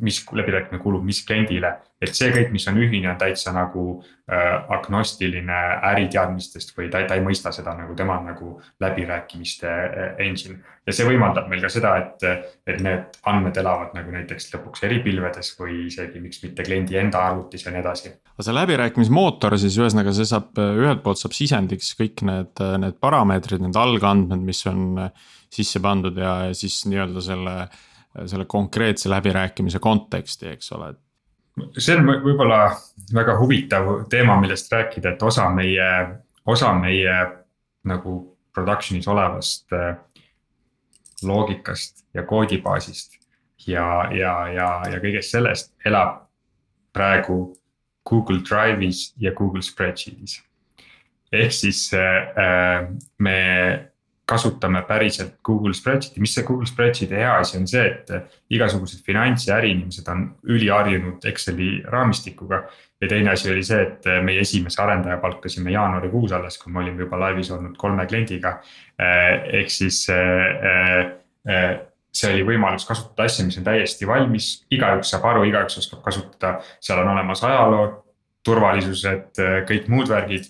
mis läbirääkimine kuulub mis kliendile. et see kõik, mis on ühine, on täitsa nagu äh, agnostiline äriteadmistest või ta, ta ei mõista seda nagu tema nagu läbirääkimiste äh, engine. ja see võimaldab meil ka seda, et, et need andmed elavad nagu näiteks lõpuks eripilvedes või isegi miks mitte kliendi enda arvutis ja nii edasi. aga see läbirääkimismootor siis ühesõnaga, see saab ühelt poolt saab sisendiks kõik need, need parameetrid, need algandmed, mis on sisse pandud ja siis nii-öelda selle selle konkreetse läbirääkimise konteksti, eks ole. see on võib-olla väga huvitav teema, millest rääkida, et osa meie, osa meie nagu production'is olevast äh, loogikast ja koodibaasist ja, ja, ja, ja kõigest sellest elab praegu Google Drive'is ja Google Spreadsheet'is. ehk siis äh, me kasutame päriselt Google Spreadsheet'i, mis see Google Spreadsheet'i hea asi on? See, et igasugused finants ja äriinimesed on üliharjunud Exceli raamistikuga. ja teine asi oli see, et meie esimese arendaja palkasime jaanuarikuus alles, kui me olime juba laivis olnud kolme kliendiga. ehk siis see oli võimalus kasutada asja, mis on täiesti valmis, igaüks saab aru, igaüks oskab kasutada, seal on olemas ajalood, turvalisused, kõik muud värgid.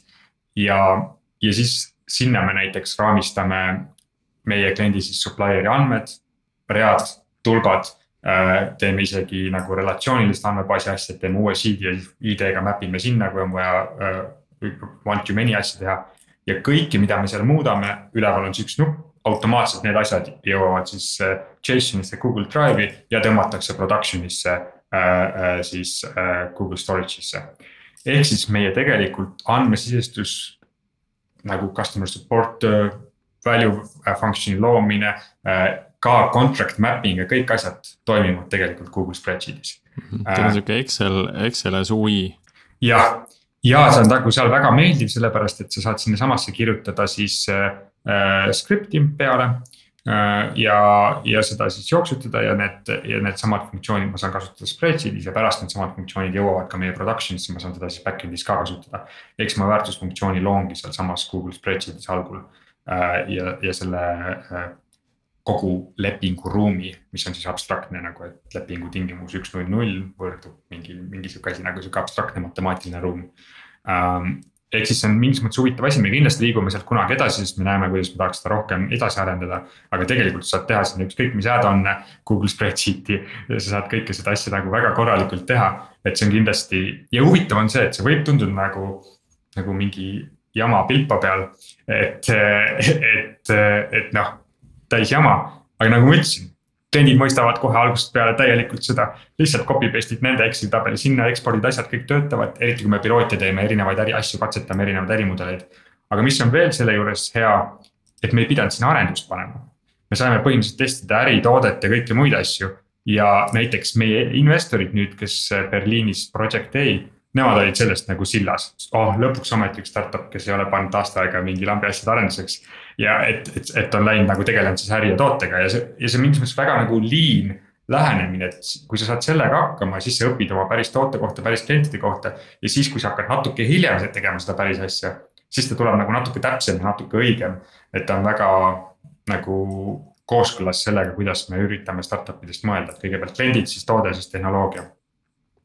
Ja, ja siis sinna me näiteks raamistame meie kliendi siis supplier'i andmed, read, tulbad. Äh, teeme isegi nagu relatsioonilist andmebaasi asja, et teeme uue seed'i ja siis ID-ga map ime sinna, kui on vaja one to many asja teha. ja kõike, mida me seal muudame, üleval on siis üks nupp, automaatselt need asjad jõuavad siis äh, JSON-isse Google Drive'i ja tõmmatakse production'isse äh, siis Google Storage'isse. ehk siis meie tegelikult andmesisestus nagu customer support, äh, value äh, function'i loomine, äh, ka contract mapping ja kõik asjad toimivad tegelikult Google Spreadsheet'is. Mhm. Teil on sihuke Excel, Excelis UI. jah, ja see on nagu seal väga meeldiv, sellepärast et sa saad sinnasamasse kirjutada siis äh, script'i peale Äh, ja, ja seda siis jooksutada ja need ja needsamad funktsioonid ma saan kasutada spreadsheet'is ja pärast needsamad funktsioonid jõuavad ka meie production'isse, ma saan seda siis back-end'is ka kasutada. eks ma väärtusfunktsiooni loongi sealsamas Google spreadsheet'is algul äh, ja, ja selle äh, kogu lepinguruumi, mis on siis abstraktne nagu, et lepingu tingimus üks null null võrdub mingi, mingi sihuke asi nagu sihuke abstraktne matemaatiline ruum ähm, ehk siis see on mingis mõttes huvitav asi, me kindlasti liigume sealt kunagi edasi, sest me näeme, kuidas me tahaks seda rohkem edasi arendada. aga tegelikult sa saad teha sinna ükskõik mis add-on'e Google Spreadsheet'i sa saad kõike seda asja nagu väga korralikult teha. et see on kindlasti ja huvitav on see, et see võib tunduda nagu, nagu mingi jama pilpa peal. et, et, et noh, täis jama, aga nagu ma ütlesin kliendid mõistavad kohe algusest peale täielikult seda, lihtsalt copy paste'id nende Exceli tabeli, sinna ekspordid asjad kõik töötavad, eriti kui me pilooti teeme, erinevaid äri asju katsetame, erinevaid ärimudeleid. aga mis on veel selle juures hea, et me ei pidanud sinna arendust panema. me saime põhimõtteliselt testida äritoodet ja kõiki muid asju ja näiteks meie investorid nüüd, kes Berliinis Project A nemad olid sellest nagu sillas, oh lõpuks ometi üks startup, kes ei ole pannud aasta aega mingi lambi asjade arenduseks. Ja et, et, et on läinud nagu tegelenud siis äri ja tootega ja see, ja see mingis mõttes väga nagu lean lähenemine, et kui sa saad sellega hakkama, siis sa õpid oma päris toote kohta, päris klientide kohta. ja siis, kui sa hakkad natuke hiljem tegema seda päris asja, siis ta tuleb nagu natuke täpsem ja natuke õigem. et ta on väga nagu kooskõlas sellega, kuidas me üritame startup idest mõelda, et kõigepealt kliendid, siis toode, siis tehnoloogia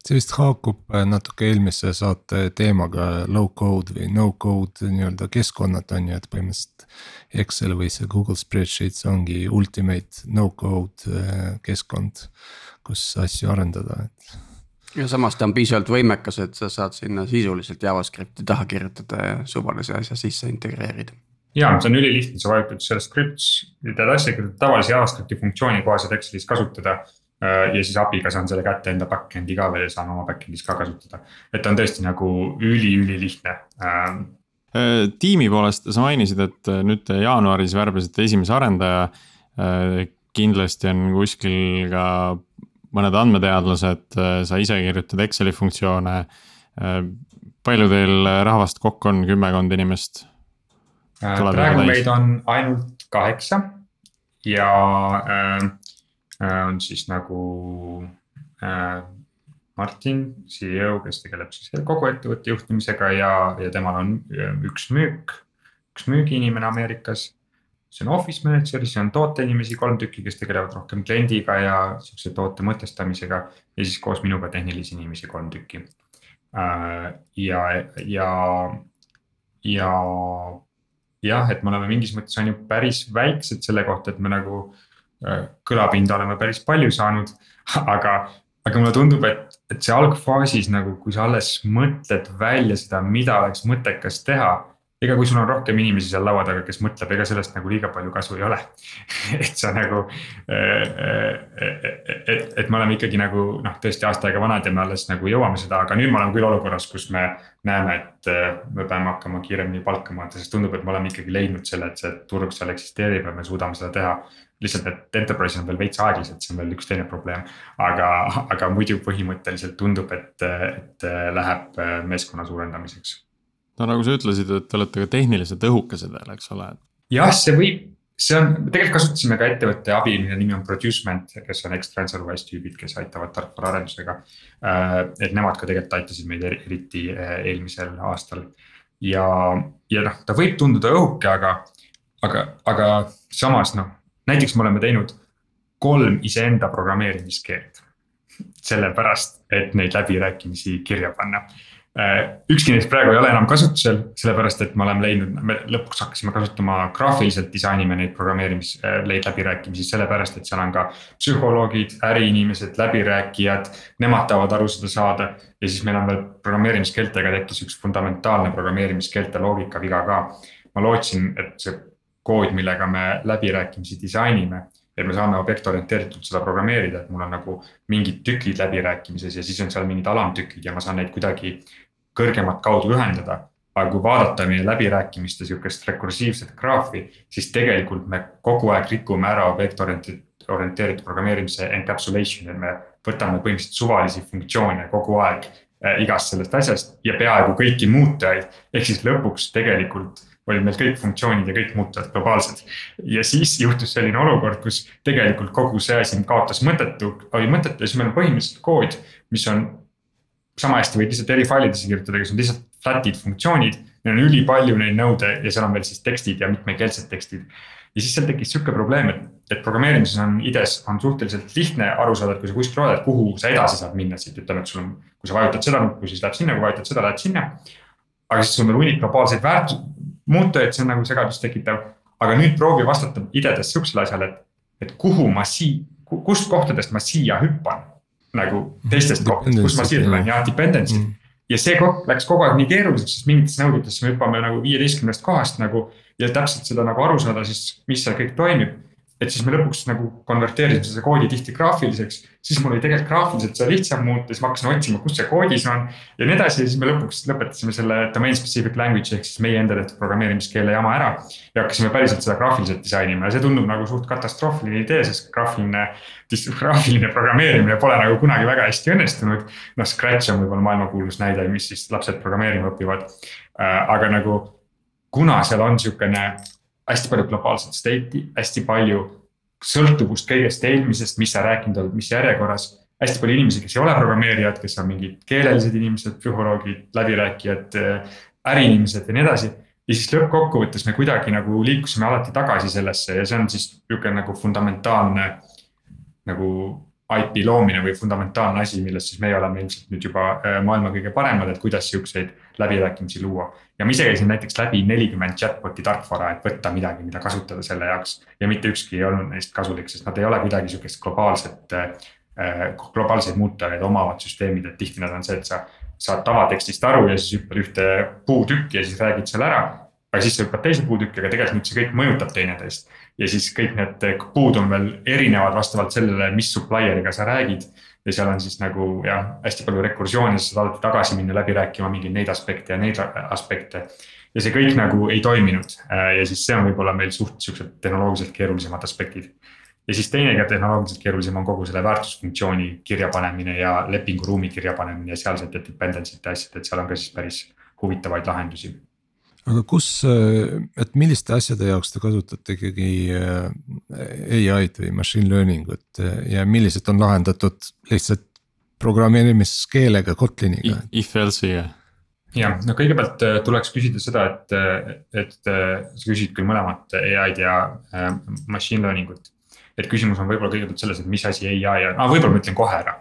see vist haakub äh, natuke eelmise saate teemaga low code või no code nii-öelda keskkonnad on ju, et põhimõtteliselt. Excel või see Google Spreadsheets ongi ultimate no code äh, keskkond, kus asju arendada, et. ja samas ta on piisavalt võimekas, et sa saad sinna sisuliselt JavaScripti taha kirjutada ja suvalise asja sisse integreerida ja see on ülilihtne, sa vajutad selle scripts, teed asja, tavalise JavaScripti funktsiooni kohaselt Excelis kasutada ja siis API-ga saan selle kätte enda back-end'i ka veel ja saan oma back-end'is ka kasutada. et on tõesti nagu üli-ülilihtne. Ähm. Äh, tiimi poolest sa mainisid, et äh, nüüd te jaanuaris värbasite esimese arendaja. kindlasti on kuskil ka mõned andmeteadlased, sa ise kirjutad Exceli funktsioone. palju teil rahvast kokku on, kümmekond inimest? praegu meid on ainult kaheksa ja äh, Äh, on siis nagu äh, Martin, CEO, kes tegeleb siis kogu ettevõtte juhtimisega ja, ja temal on äh, üks müük, üks müügiinimene Ameerikas. see on office manager, siis on tooteinimesi kolm tükki, kes tegelevad rohkem kliendiga ja sihukese toote mõtestamisega. ja siis koos minuga tehnilisi inimesi kolm tükki. ja, ja, ja jah, et me oleme mingis mõttes on ju päris väiksed selle kohta, et me nagu Äh, kõlapinda oleme päris palju saanud, aga, aga mulle tundub, et, et see algfaasis nagu, kui sa alles mõtled välja seda, mida oleks mõttekas teha ega kui sul on rohkem inimesi seal laua taga, kes mõtleb, ega sellest nagu liiga palju kasu ei ole et sa nagu, et, et me oleme ikkagi nagu noh, tõesti aasta aega vanad ja me alles nagu jõuame seda, aga nüüd me oleme küll olukorras, kus me näeme, et me peame hakkama kiiremini palkama, sest tundub, et me oleme ikkagi leidnud selle, et see turg seal eksisteerib ja me suudame seda teha. Lihtsalt, et enterprise'is on veel veits aeglased, see on veel üks teine probleem, aga, aga muidu põhimõtteliselt tundub, et, et läheb meeskonna suurendamiseks no nagu sa ütlesid, et te olete ka tehniliselt õhukesed veel, eks ole. jah, see võib, see on, tegelikult kasutasime ka ettevõtte abi, mille nimi on Producement, kes on X-Transferwise tüübid, kes aitavad tarkvaraarendusega. Äh, et nemad ka tegelikult aitasid meid eriti äh, eelmisel aastal. ja, ja noh, ta võib tunduda õhuke, aga, aga, aga samas noh, näiteks me oleme teinud kolm iseenda programmeerimiskeelt. sellepärast, et neid läbirääkimisi kirja panna Äh, ükski neist praegu ei ole enam kasutusel, sellepärast et me oleme leidnud, me lõpuks hakkasime kasutama graafiliselt disainime neid programmeerimis, neid äh, läbirääkimisi, sellepärast et seal on ka psühholoogid, äriinimesed, läbirääkijad. Nemad tahavad aru seda saada ja siis meil on veel programmeerimiskeeltega tekkis üks fundamentaalne programmeerimiskeelte loogika viga ka. ma lootsin, et see kood, millega me läbirääkimisi disainime et me saame objektorienteeritult seda programmeerida, et mul on nagu mingid tükid läbirääkimises ja siis on seal mingid alamtükid ja ma saan neid kuidagi kõrgemat kaudu ühendada. aga kui vaadata meie läbirääkimiste sihukest rekursiivset graafi, siis tegelikult me kogu aeg rikume ära objektorienteeritud programmeerimise encapsulation, et me võtame põhimõtteliselt suvalisi funktsioone kogu aeg äh, igast sellest asjast ja peaaegu kõiki muutujaid. ehk siis lõpuks tegelikult olid meil kõik funktsioonid ja kõik muutujad globaalsed. ja siis juhtus selline olukord, kus tegelikult kogu see asi kaotas mõttetu, oli mõttetu ja siis meil on põhimõtteliselt kood, mis on. sama hästi võid lihtsalt eri failidesse kirjutada, kes on lihtsalt flat'id funktsioonid, neil on ülipalju neid nõude ja seal on veel siis tekstid ja mitmekeelsed tekstid. ja siis seal tekkis sihuke probleem, et, et programmeerimises on IDE-s on suhteliselt lihtne aru saada, et kui sa kuskil loed, kuhu sa edasi saad minna siit, ütleme, et sul on, kui sa vajutad seda nuppu, siis läheb sinna, kui vajutad seda, lähed sinna. aga siis on veel hunnik globaalseid väärtus, muutujaid, see on nagu segadust tekitav. aga nüüd proovi vastata IDE-des sihukesele asjale, et, et kuhu ma sii-, kust kohtadest ma siia hüppan. nagu teistest kohtadest, kust ma siia tulen, jah, dependency mm ja see koht läks kogu aeg nii keeruliseks, sest mingites nõudetesse me hüppame nagu viieteistkümnest kohast nagu. ja täpselt seda nagu aru saada siis, mis seal kõik toimib et siis me lõpuks nagu konverteerisime selle koodi tihti graafiliseks. siis mul oli tegelikult graafiliselt seda lihtsam muuta, siis ma hakkasin otsima, kus see koodis on. ja nii edasi ja siis me lõpuks lõpetasime selle domain specific language ehk siis meie enda tehtud programmeerimiskeele jama ära. ja hakkasime päriselt seda graafiliselt disainima ja see tundub nagu suht katastroofiline idee, sest graafiline. graafiline programmeerimine pole nagu kunagi väga hästi õnnestunud. noh, Scratch on võib-olla maailmakuulus näide, mis siis lapsed programmeerima õpivad. Äh, aga nagu kuna seal on sihukene hästi palju globaalset state'i, hästi palju sõltuvust kõigest eelmisest, mis sa rääkinud oled, mis järjekorras. hästi palju inimesi, kes ei ole programmeerijad, kes on mingid keelelised inimesed, psühholoogid, läbirääkijad, äriinimesed ja nii edasi. ja siis lõppkokkuvõttes me kuidagi nagu liikusime alati tagasi sellesse ja see on siis nihuke nagu fundamentaalne nagu IP loomine või fundamentaalne asi, milles siis meie oleme ilmselt nüüd juba äh, maailma kõige paremad, et kuidas siukseid läbirääkimisi luua. ja ma ise käisin näiteks läbi nelikümmend chatbot'i tarkvara, et võtta midagi, mida kasutada selle jaoks. ja mitte ükski ei olnud neist kasulik, sest nad ei ole kuidagi sihukest globaalset, äh, globaalseid muutujaid omavad süsteemid, et tihti nad on see, et sa saad tavatekstist aru ja siis hüppad ühte puutükki ja siis räägid selle ära aga siis sa hüppad teise puutükki, aga tegelikult see kõik mõjutab teineteist. ja siis kõik need puud on veel erinevad vastavalt sellele, mis supplier'iga sa räägid. Ja seal on siis nagu jah, hästi palju rekursiooni, sa saad alati tagasi minna läbi rääkima mingeid neid aspekte ja neid aspekte. ja see kõik nagu ei toiminud. Ja siis see on võib-olla meil suht siuksed tehnoloogiliselt keerulisemad aspektid. Ja siis teine ka tehnoloogiliselt keerulisem on kogu selle väärtusfunktsiooni kirjapanemine ja lepinguruumi kirjapanemine ja sealsete dependency te asjad, et seal on ka siis päris huvitavaid lahendusi aga kus, et milliste asjade jaoks te kasutate ikkagi äh, ai-d või machine learning ut ja millised on lahendatud lihtsalt programmeerimiskeelega Kotliniga? If else'iga jah, no kõigepealt äh, tuleks küsida seda, et, äh, et sa küsid küll mõlemat ai-d ja machine learning ut. et küsimus on võib-olla kõigepealt selles, et mis asi ai on ah,, võib-olla ma ütlen kohe ära.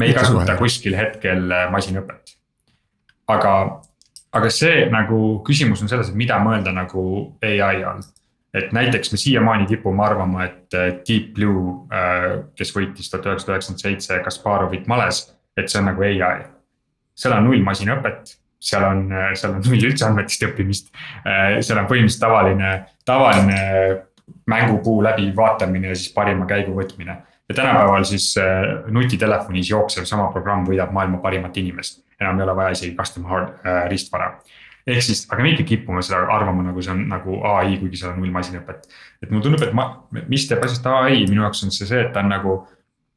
me ei kasuta kohe. kuskil hetkel masinõpet. aga aga see nagu küsimus on selles, et mida mõelda nagu ai all. et näiteks me siiamaani kipume arvama, et Deep Blue, äh, kes võitis tuhat üheksasada üheksakümmend seitse Kasparovit males, et see on nagu ai. seal on null masinõpet, seal on, seal on null üldse andmetest õppimist. Äh, seal on põhimõtteliselt tavaline, tavaline mängupuu läbivaatamine ja siis parima käigu võtmine ja tänapäeval siis äh, nutitelefonis jooksev sama programm võidab maailma parimat inimest. enam ei ole vaja isegi custom hard äh, riistvara. ehk siis, aga me ikka kipume seda arvama, nagu see on nagu ai, kuigi seal on null masinõpet. et mulle tundub, et ma, mis teeb asjast ai, minu jaoks on see see, et ta on nagu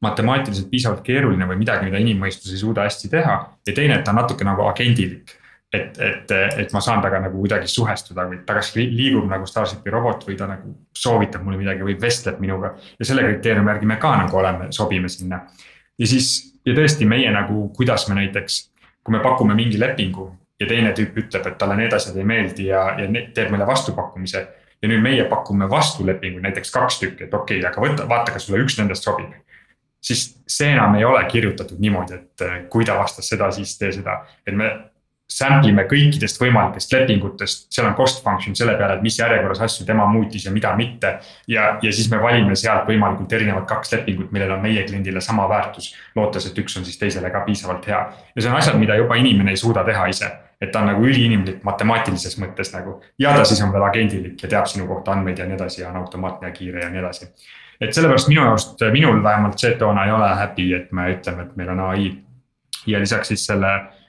matemaatiliselt piisavalt keeruline või midagi, mida inimmõistus ei suuda hästi teha. ja teine, et ta on natuke nagu agendilik et, et, et ma saan temaga nagu kuidagi suhestuda või ta kas liigub nagu Starshipi robot või ta nagu soovitab mulle midagi või vestleb minuga. ja selle kriteeriumi järgi me ka nagu oleme, sobime sinna. ja siis, ja tõesti meie nagu, kuidas me näiteks, kui me pakume mingi lepingu ja teine tüüp ütleb, et talle need asjad ei meeldi ja, ja teeb meile vastupakkumise. ja nüüd meie pakume vastulepingu, näiteks kaks tükki, et okei okay,, aga võta, vaata, kas sulle üks nendest sobib siis see enam ei ole kirjutatud niimoodi, et kui ta vastas seda, siis tee seda, et me sample ime kõikidest võimalikest lepingutest, seal on cost function selle peale, et mis järjekorras asju tema muutis ja mida mitte. ja, ja siis me valime sealt võimalikult erinevad kaks lepingut, millel on meie kliendile sama väärtus. lootes, et üks on siis teisele ka piisavalt hea ja see on asjad, mida juba inimene ei suuda teha ise. et ta on nagu üliinimlik matemaatilises mõttes nagu ja ta siis on veel agendilik ja teab sinu kohta andmeid ja nii edasi ja on automaatne ja kiire ja nii edasi. et sellepärast minu arust, minul vähemalt Z-toona ei ole happy, et me ütleme, et meil on ai. ja lisaks siis selle Äh,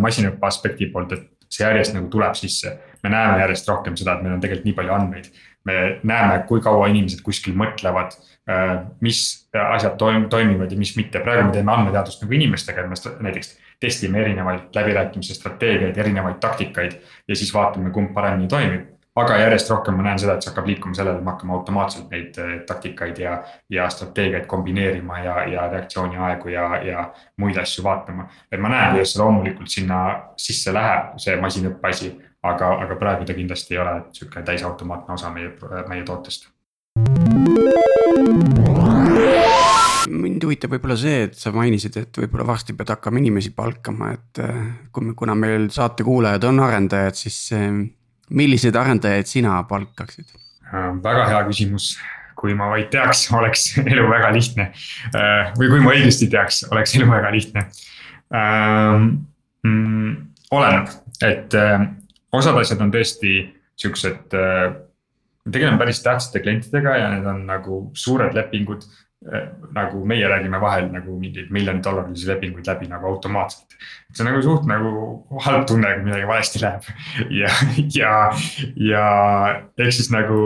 masinõppe aspekti poolt, et see järjest nagu tuleb sisse. me näeme järjest rohkem seda, et meil on tegelikult nii palju andmeid. me näeme, kui kaua inimesed kuskil mõtlevad, äh, mis asjad toim-, toimivad ja mis mitte, praegu me teeme andmeteadust nagu inimestega, et me näiteks testime erinevaid läbirääkimise strateegiaid, erinevaid taktikaid ja siis vaatame, kumb paremini toimib aga järjest rohkem ma näen seda, et see hakkab liikuma sellele, et me hakkame automaatselt neid eh, taktikaid ja, ja strateegiaid kombineerima ja, ja reaktsiooniaegu ja, ja muid asju vaatama. et ma näen, kuidas see loomulikult sinna sisse läheb, see masinõppe asi, aga, aga praegu ta kindlasti ei ole sihuke täisautomaatne osa meie, meie tootest mind huvitab võib-olla see, et sa mainisid, et võib-olla varsti pead hakkama inimesi palkama, et äh, kui me, kuna meil saate kuulajad on arendajad, siis milliseid arendajaid sina palkaksid? Äh, väga hea küsimus, kui ma vaid teaks, oleks elu väga lihtne. või kui ma õigesti teaks, oleks elu väga lihtne. Mm, oleneb, et osad asjad on tõesti siuksed me tegeleme päris tähtsate klientidega ja need on nagu suured lepingud Äh, nagu meie räägime vahel nagu mingeid miljoni dollarilisi lepinguid läbi nagu automaatselt. see on nagu suht nagu halb tunne, kui midagi valesti läheb ja, ja, ja ehk siis nagu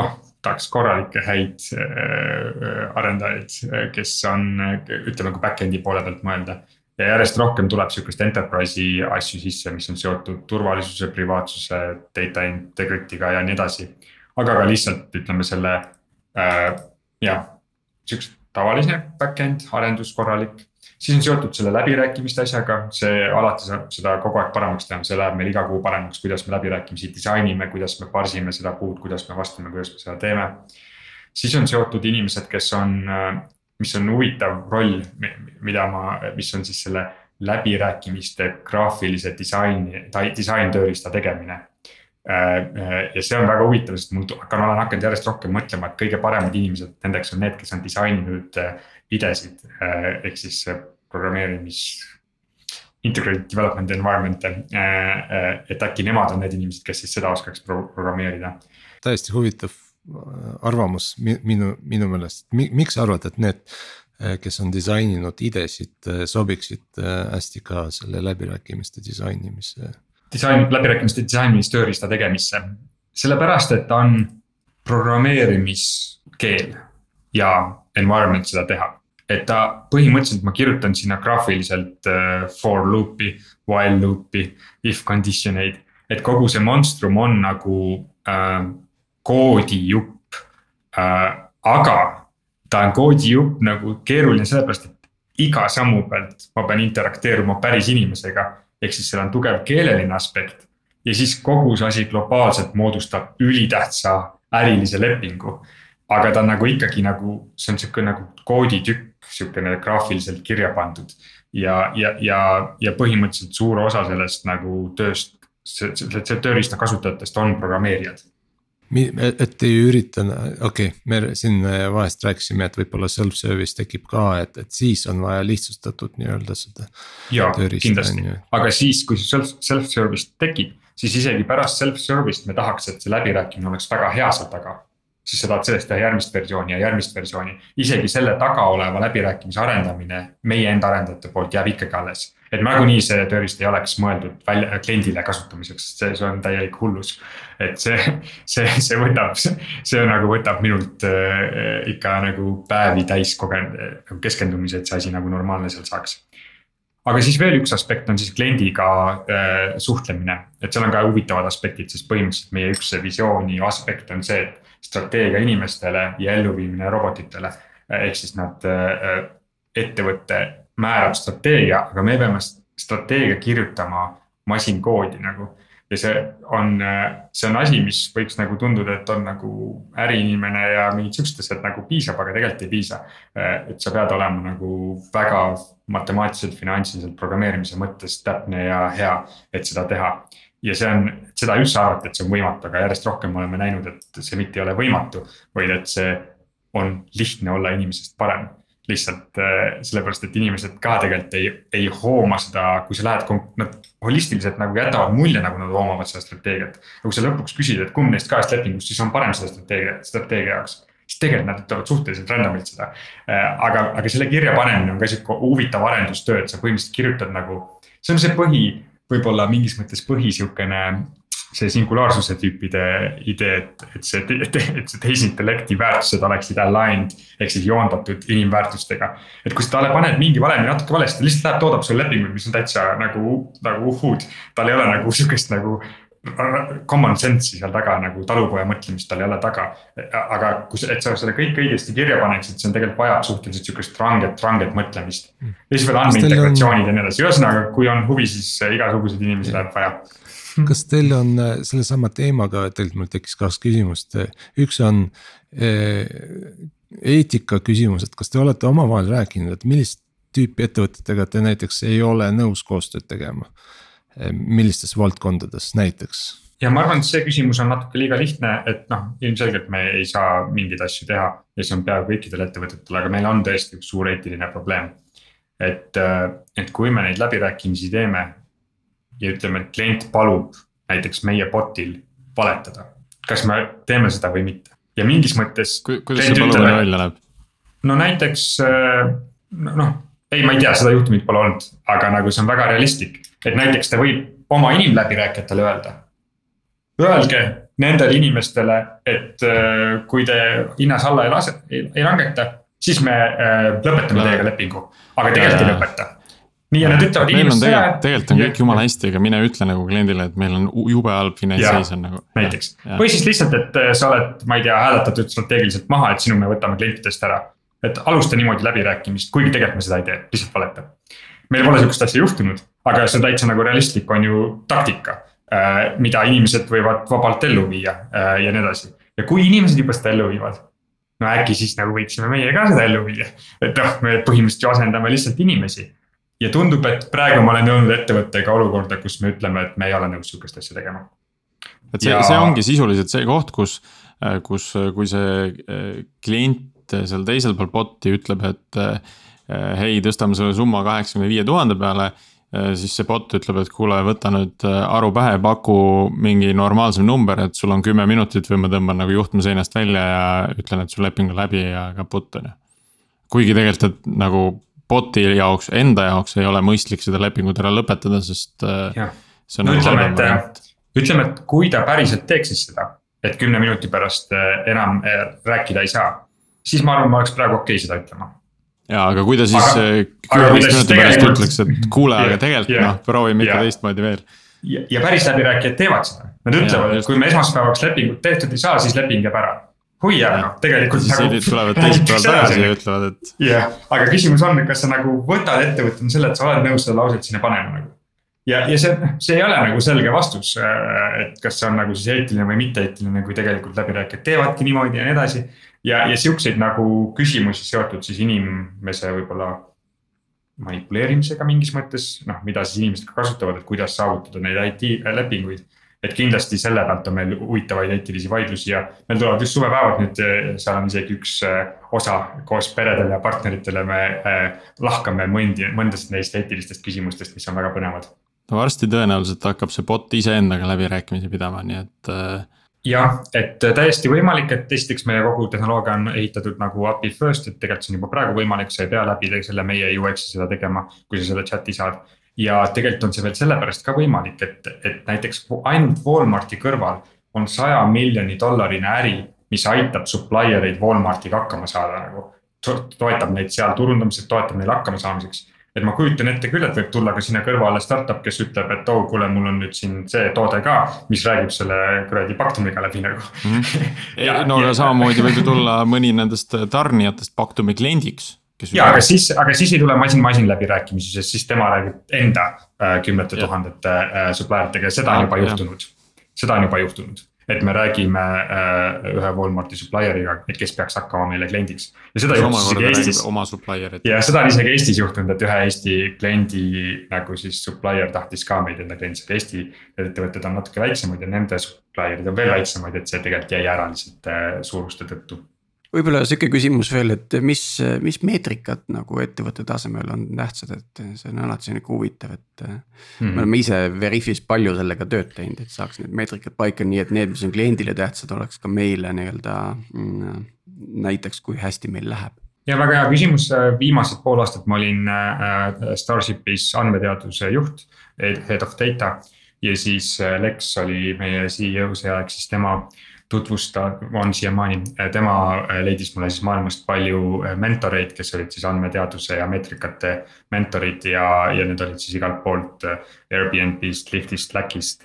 noh, tahaks korralikke häid äh, arendajaid, kes on, ütleme, kui back-end'i poole pealt mõelda. ja järjest rohkem tuleb sihukest enterprise'i asju sisse, mis on seotud turvalisuse, privaatsuse, data integrity'ga ja nii edasi. aga ka lihtsalt ütleme selle äh, jah sihukest tavaline back-end arendus korralik. siis on seotud selle läbirääkimiste asjaga, see alati saab seda kogu aeg paremaks teha, see läheb meil iga kuu paremaks, kuidas me läbirääkimisi disainime, kuidas me parsime seda puud, kuidas me vastame, kuidas me seda teeme. siis on seotud inimesed, kes on, mis on huvitav roll, mida ma, mis on siis selle läbirääkimiste graafilise disaini, disaintööriista tegemine ja see on väga huvitav, sest mul hakkan, olen hakanud järjest rohkem mõtlema, et kõige paremad inimesed, nendeks on need, kes on disaininud äh, idesid ehk siis programmeerimis. Integrated development environment'e, et äkki nemad on need inimesed, kes siis seda oskaks programmeerida. täiesti huvitav arvamus minu, minu meelest, miks sa arvad, et need kes on disaininud idesid, sobiksid hästi ka selle läbirääkimiste disainimisse disain, läbirääkimiste disainis tööriista tegemisse. sellepärast, et ta on programmeerimiskeel ja environment seda teha. et ta põhimõtteliselt, ma kirjutan sinna graafiliselt uh, for loop'i, while loop'i, if condition eid. et kogu see monstrum on nagu uh, koodijupp uh,, aga ta on koodijupp nagu keeruline sellepärast, et iga sammu pealt ma pean interakteeruma päris inimesega ehk siis seal on tugev keeleline aspekt. ja siis kogu see asi globaalselt moodustab ülitähtsa ärilise lepingu. aga ta on nagu ikkagi nagu, see on sihuke nagu kooditükk, sihukene graafiliselt kirja pandud. ja, ja, ja, ja põhimõtteliselt suur osa sellest nagu tööst, see, see, see tööriista kasutajatest on programmeerijad et ei ürita, okei okay,, me siin vahest rääkisime, et võib-olla self-service tekib ka, et, et siis on vaja lihtsustatud nii-öelda seda. jaa, kindlasti, aga siis, kui see self, self-service tekib, siis isegi pärast self-service'it me tahaks, et see läbirääkimine oleks väga hea seal taga. siis sa tahad sellest teha järgmist versiooni ja järgmist versiooni, isegi selle taga oleva läbirääkimise arendamine meie enda arendajate poolt jääb ikkagi alles et nagunii see tööriist ei oleks mõeldud välja kliendile kasutamiseks, see, see on täielik hullus. et see, see, see võtab, see nagu võtab minult äh, ikka nagu päevi täis nagu keskendumise, et see asi nagu normaalne seal saaks aga siis veel üks aspekt on siis kliendiga äh, suhtlemine, et seal on ka huvitavad aspektid, sest põhimõtteliselt meie üks visiooni aspekt on see, et strateegia inimestele ja elluviimine robotitele. ehk siis nad äh,, ettevõtte määrab strateegia, aga me peame strateegia kirjutama masinkoodi nagu. ja see on, see on asi, mis võiks nagu tunduda, et on nagu äriinimene ja mingid siuksed asjad nagu piisab, aga tegelikult ei piisa. et sa pead olema nagu väga matemaatiliselt, finantsiliselt programmeerimise mõttes täpne ja hea, et seda teha ja see on, seda üldse arvata, et see on võimatu, aga järjest rohkem oleme näinud, et see mitte ei ole võimatu, vaid et see on lihtne olla inimesest parem lihtsalt äh, sellepärast, et inimesed ka tegelikult ei, ei hooma seda, kui sa lähed, nad holistiliselt nagu jätavad mulje, nagu nad hoomavad seda strateegiat. ja kui sa lõpuks küsid, et kumb neist kahest lepingust siis on parem selle strateegia, strateegia jaoks siis tegelikult nad ütlevad suhteliselt random'ilt seda. Äh, aga, aga selle kirja panemine on ka sihuke huvitav arendustöö, et sa põhimõtteliselt kirjutad nagu, see on see põhi, võib-olla mingis mõttes põhi sihukene see singulaarsuse tüüpide idee, et, et see, et, et see tehisintellekti väärtused oleksid aligned ehk siis joondatud inimväärtustega. et kui sa talle paned mingi valemi natuke valesti, ta lihtsalt läheb, toodab sulle lepinguid, mis on täitsa nagu, nagu uhhuud. tal ei ole nagu sihukest nagu common sense'i seal taga nagu talupoja mõtlemist tal ei ole taga. aga kui, et sa selle kõik õigesti kirja paneksid, see on tegelikult vajab suhteliselt sihukest ranget, ranget mõtlemist. ja siis veel andmeintegratsioonid on... ja nii edasi, ühesõnaga, kui on huvi, siis igasuguseid inimesi läheb vaja kas teil on äh, sellesama teemaga, tegelikult mul tekkis kaks küsimust, üks on äh, eetika küsimus, et kas te olete omavahel rääkinud, et millist tüüpi ettevõtetega te näiteks ei ole nõus koostööd tegema? millistes valdkondades näiteks? ja ma arvan, et see küsimus on natuke liiga lihtne, et noh, ilmselgelt me ei saa mingeid asju teha ja see on peaaegu kõikidel ettevõtetel, aga meil on tõesti üks suur eetiline probleem. et, et kui me neid läbirääkimisi teeme ja ütleme, et klient palub näiteks meie bot'il valetada, kas me teeme seda või mitte? Ja mingis mõttes. kuidas see palumine välja näeb? no näiteks noh, ei, ma ei tea, seda juhtumit pole olnud, aga nagu see on väga realistlik, et näiteks ta võib oma inimläbirääkijatele öelda. Öelge nendele inimestele, et äh, kui te hinnas alla ei lase, ei langeta, siis me äh, lõpetame teiega lepingu, aga tegelikult ei lõpeta nii ja nad ütlevad inimestele. tegelikult, on kõik jumala hästi, aga mine ütle nagu kliendile, et meil on jube halb finantsseis on nagu. näiteks, või siis lihtsalt, et äh, sa oled, ma ei tea, hääletatud strateegiliselt maha, et sinu me võtame klientidest ära. et alusta niimoodi läbirääkimist, kuigi tegelikult me seda ei tee, lihtsalt valeta. meil pole sihukest asja juhtunud, aga see on täitsa nagu realistlik, on ju taktika Äh, mida inimesed võivad vabalt ellu viia äh, ja nii edasi. ja kui inimesed juba seda ellu viivad, no äkki siis nagu võiksime meie ka seda ellu viia. et noh, me põhimõtteliselt ju asendame lihtsalt inimesi. Ja tundub, et praegu ma olen jõudnud ettevõttega olukorda, kus me ütleme, et me ei ole nõus sihukest asja tegema. et see ja..., see ongi sisuliselt see koht, kus, kus, kui see klient seal teisel pool bot'i ütleb, et hei, tõstame selle summa kaheksakümne viie tuhande peale Äh, siis see bot ütleb, et kuule, võta nüüd aru pähe, paku mingi normaalsem number, et sul on kümme minutit või ma tõmban nagu juhtme seinast välja ja ütlen, et su leping on läbi ja kaputt on ju. kuigi tegelikult, et nagu bot'i jaoks, enda jaoks ei ole mõistlik seda lepingut ära lõpetada, sest. Äh, no, ütleme, et, ütleme, et kui ta päriselt teeks siis seda, et kümne minuti pärast enam rääkida ei saa. siis ma arvan, ma oleks praegu okei okay seda ütlema ja aga kui ta siis kümneteist minuti pärast ütleks, et kuule, aga tegelikult yeah, noh, proovime ikka teistmoodi veel. ja, ja päris läbirääkijad teevad seda, nad ütlevad, et kui me esmaspäevaks lepingut tehtud ei saa, siis leping jääb ära. Hui aga noh, tegelikult. siis nagu, tulevad teisipäeval tagasi ja ütlevad, et. jah, aga küsimus on, kas sa nagu võtad ettevõttena selle, et sa oled nõus seda lauset sinna panema nagu. ja, ja see, see ei ole nagu selge vastus, et kas see on nagu siis eetiline või mitte-eetiline, kui tegelikult läbirääkijad teevadki niimoodi ja nii edasi ja, ja siukseid nagu küsimusi seotud siis inimese võib-olla manipuleerimisega mingis mõttes, noh, mida siis inimesed ka kasutavad, et kuidas saavutada neid IT lepinguid. Et kindlasti selle pealt on meil huvitavaid eetilisi vaidlusi ja meil tulevad just suvepäevad nüüd, seal on isegi üks eh, osa koos peredele ja partneritele, me eh, lahkame mõndi, mõndasid neist eetilistest küsimustest, mis on väga põnevad. no varsti tõenäoliselt hakkab see bot iseendaga läbirääkimisi pidama, nii et jah, et täiesti võimalik, et esiteks meie kogu tehnoloogia on ehitatud nagu API first, et tegelikult see on juba praegu võimalik, sa ei pea läbi selle meie UX-i seda tegema, kui sa selle chat'i saad. Ja tegelikult on see veel sellepärast ka võimalik, et, et näiteks ainult Walmarti kõrval on saja miljoni dollarine äri, mis aitab supplier eid Walmartiga hakkama saada nagu. toetab neid seal turundamisel, toetab neil hakkama saamiseks et ma kujutan ette küll, et võib tulla ka sinna kõrvale startup, kes ütleb, et oh, kuule, mul on nüüd siin see toode ka, mis räägib selle kuradi Pactumiga läbi nagu mm. -hmm. no aga samamoodi võib ju tulla mõni nendest tarnijatest Pactumi kliendiks. Ja, aga siis, aga siis ei tule masin-masin läbirääkimisi, sest siis tema räägib enda äh, kümnete ja. tuhandete äh, supplier itega ja seda on juba juhtunud. seda on juba juhtunud et me räägime äh, ühe Walmarti supplier'iga, et kes peaks hakkama meile kliendiks. ja seda juhtus isegi Eestis. oma supplier'it. ja seda on isegi Eestis juhtunud, et ühe Eesti kliendi nagu siis supplier tahtis ka meid enda kliendiks, et Eesti ettevõtted on natuke väiksemad ja nende supplier'id on veel väiksemad, et see tegelikult jäi ära lihtsalt äh, suuruste tõttu võib-olla sihuke küsimus veel, et mis, mis meetrikad nagu ettevõtte tasemel on tähtsad, et see on alati sihuke huvitav, et mm. -hmm. me oleme ise Veriffis palju sellega tööd teinud, et saaks need meetrikad paika, nii et need, mis on kliendile tähtsad, oleks ka meile nii-öelda mm, näiteks, kui hästi meil läheb ja väga hea küsimus, viimased pool aastat ma olin äh, Starshipis andmeteaduse juht, head of data. ja siis äh, Lex oli meie CEO see aeg, siis tema äh, tutvusta, on siiamaani, tema äh, leidis mulle siis maailmast palju äh, mentoreid, kes olid siis andmeteaduse ja meetrikate mentorid ja, ja need olid siis igalt poolt äh, Airbnb-st, Lyftist, Slackist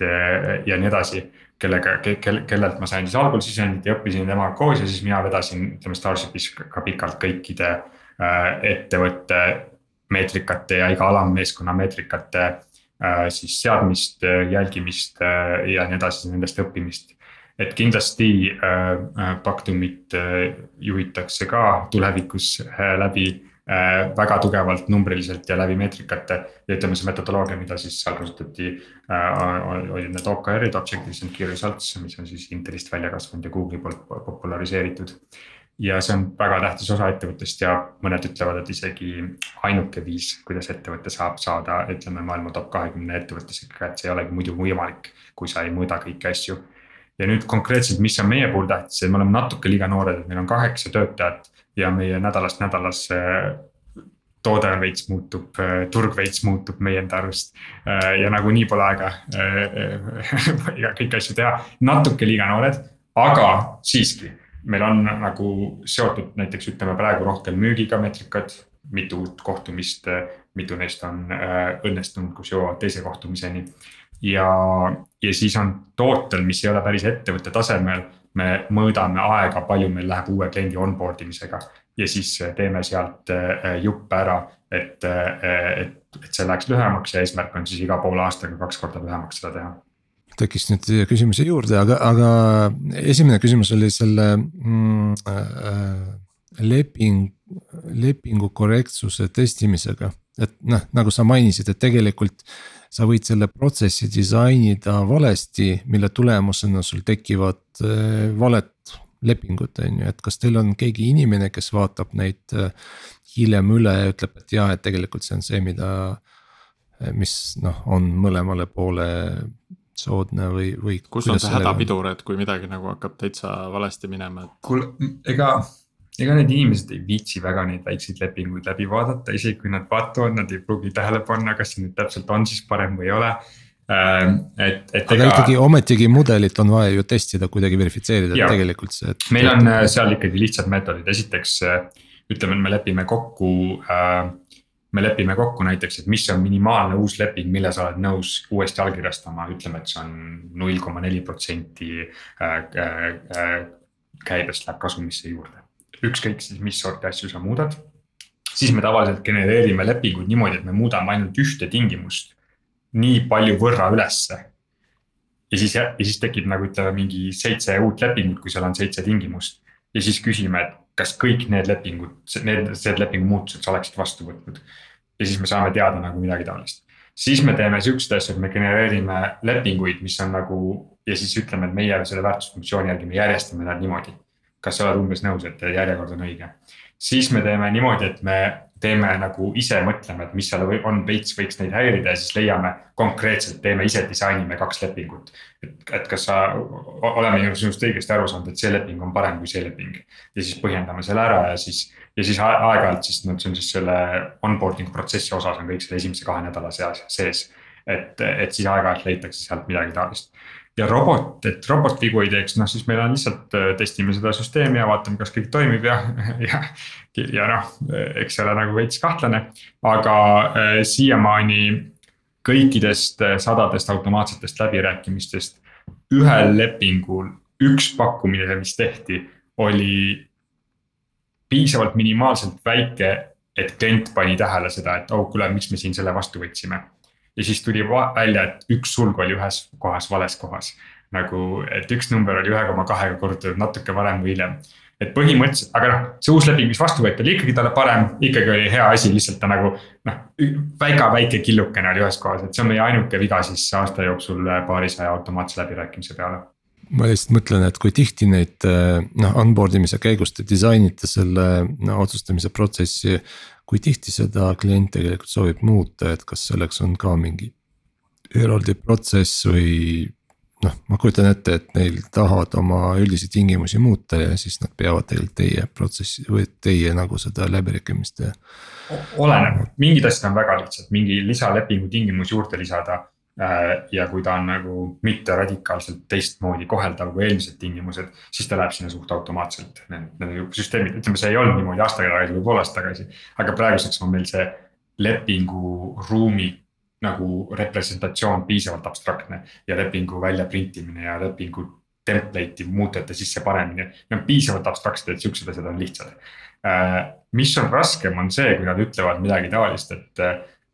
ja nii edasi. kellega ke,, kellelt ma sain siis algul sisendit ja õppisin temaga koos ja siis mina vedasin, ütleme Starshipis ka pikalt kõikide äh, ettevõtte meetrikate ja iga alammeeskonna meetrikate siis seadmist, jälgimist ja nii edasi, nendest õppimist et kindlasti äh, Pactumit äh, juhitakse ka tulevikus äh, läbi äh, väga tugevalt numbriliselt ja läbi meetrikate. ja ütleme, see metodoloogia, mida siis seal kasutati äh,, olid need OKR-id, Objectives and Key Results, mis on siis Intelist välja kasvanud ja Google'i poolt populariseeritud. ja see on väga tähtis osa ettevõttest ja mõned ütlevad, et isegi ainuke viis, kuidas ettevõte saab saada, ütleme maailma top kahekümne ettevõttesega, et see ei olegi muidu võimalik, kui sa ei mõõda kõiki asju ja nüüd konkreetselt, mis on meie puhul tähtis, et me oleme natuke liiga noored, et meil on kaheksa töötajat ja meie nädalast nädalasse toode veits muutub, turg veits muutub meie enda arust. ja nagunii pole aega kõiki asju teha, natuke liiga noored, aga siiski. meil on nagu seotud näiteks ütleme praegu rohkem müügiga meetrikad, mitu uut kohtumist, mitu neist on õnnestunud, kus jõuavad teise kohtumiseni ja, ja siis on tootel, mis ei ole päris ettevõtte tasemel. me mõõdame aega, palju meil läheb uue kliendi onboard imisega ja siis teeme sealt äh, juppe ära, et, et, et see läheks lühemaks ja eesmärk on siis iga poole aastaga kaks korda lühemaks seda teha tekkis nüüd küsimuse juurde, aga, aga esimene küsimus oli selle mm, äh, leping, lepingu korrektsuse testimisega. et noh, nagu sa mainisid, et tegelikult sa võid selle protsessi disainida valesti, mille tulemusena sul tekivad äh, valed lepingud, on ju, et kas teil on keegi inimene, kes vaatab neid äh, hiljem üle ja ütleb, et jah, et tegelikult see on see, mida. Äh, mis noh, on mõlemale poole soodne või, või. kus on see hädapidur, et kui midagi nagu hakkab täitsa valesti minema, et. kuule, ega ega need inimesed ei viitsi väga neid väikseid lepinguid läbi vaadata, isegi kui nad vaatavad, nad ei pruugi tähele panna, kas see nüüd täpselt on siis parem või ei ole. Ähm, et, et. aga ega... ikkagi ometigi mudelit on vaja ju testida, kuidagi verifitseerida, et tegelikult see. meil on äh, seal ikkagi lihtsad meetodid, esiteks äh, ütleme, et me lepime kokku äh, me lepime kokku näiteks, et mis on minimaalne uus leping, mille sa oled nõus uuesti allkirjastama, ütleme, et see on null koma neli protsenti käibest läheb kasumisse juurde ükskõik siis, mis sorti asju sa muudad. siis me tavaliselt genereerime lepinguid niimoodi, et me muudame ainult ühte tingimust nii palju võrra ülesse. ja siis, ja siis tekib nagu ütleme mingi seitse uut lepingut, kui seal on seitse tingimust. ja siis küsime, et kas kõik need lepingud, need, need lepingu muutused sa oleksid vastu võtnud. ja siis me saame teada nagu midagi taolist. siis me teeme siukseid asju, et me genereerime lepinguid, mis on nagu ja siis ütleme, et meie selle väärtusfunktsiooni järgi me järjestame nad niimoodi kas sa oled umbes nõus, et järjekord on õige. siis me teeme niimoodi, et me teeme nagu ise mõtleme, et mis seal on, veits võiks neid häirida ja siis leiame konkreetselt, teeme ise disainime kaks lepingut. et, et kas sa, oleme sinust õigesti aru saanud, et see leping on parem kui see leping. ja siis põhjendame selle ära ja siis, ja siis aeg-ajalt siis noh, see on siis selle onboarding protsessi osas on kõik selle esimese kahe nädala seas, sees. et, et siis aeg-ajalt leitakse sealt midagi taolist ja robot, et robot vigu ei teeks, noh siis meil on lihtsalt äh, testime seda süsteemi ja vaatame, kas kõik toimib ja, ja. ja noh, eks see ole nagu veits kahtlane, aga äh, siiamaani kõikidest äh, sadadest automaatsetest läbirääkimistest. ühel lepingul üks pakkumine, mis tehti, oli piisavalt minimaalselt väike, et klient pani tähele seda, et oh kuule, miks me siin selle vastu võtsime ja siis tuli välja, et üks sulg oli ühes kohas vales kohas. nagu, et üks number oli ühe koma kahega korrutatud natuke varem või hiljem. et põhimõtteliselt, aga noh, see uus leping, mis vastu võeti, oli ikkagi talle parem, ikkagi oli hea asi, lihtsalt ta nagu. noh, väga väike killukene oli ühes kohas, et see on meie ainuke viga siis aasta jooksul paarisaja automaatse läbirääkimise peale ma lihtsalt mõtlen, et kui tihti neid noh, onboard imise käigus te disainite selle no, otsustamise protsessi kui tihti seda klient tegelikult soovib muuta, et kas selleks on ka mingi eraldi protsess või noh, ma kujutan ette, et neil tahavad oma üldisi tingimusi muuta ja siis nad peavad tegelikult teie protsessi või teie nagu seda läbirääkimiste. oleneb, mingid asjad on väga lihtsad, mingi lisalepingu tingimus juurde lisada ja kui ta on nagu mitte radikaalselt teistmoodi koheldav kui eelmised tingimused, siis ta läheb sinna suht automaatselt. Need, need süsteemid, ütleme, see ei olnud niimoodi aasta tagasi või pool aastat tagasi, aga praeguseks on meil see lepinguruumi nagu representatsioon piisavalt abstraktne ja lepingu väljaprintimine ja lepingu template'i muutujate sissepanemine. Need on piisavalt abstraktsed, et siuksed asjad on lihtsad. Äh, mis on raskem, on see, kui nad ütlevad midagi taolist, et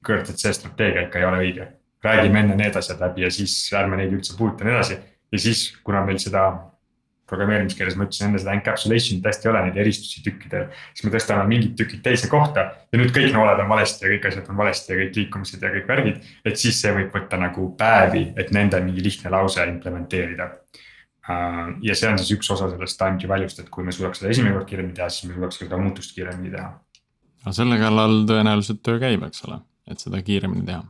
kurat, et see strateegia ikka ei ole õige räägime enne need asjad läbi ja siis ärme neid üldse puuduta ja nii edasi. ja siis, kuna meil seda programmeerimiskeeles ma ütlesin enne seda encapsulation'it hästi ei ole, neid eristusi tükkidel. siis me tõstame mingid tükid teise kohta ja nüüd kõik nooled on valesti ja kõik asjad on valesti ja kõik liikumised ja kõik värgid. et siis see võib võtta nagu päevi, et nende mingi lihtne lause implementeerida. Äh, ja see on siis üks osa sellest time to value'st, et kui me suudaks seda esimene kord kiiremini teha, siis me suudaks ka seda muutust kiiremini teha. no selle kallal tõenäoliselt töö käib, eks ole, et seda kiiremini teha.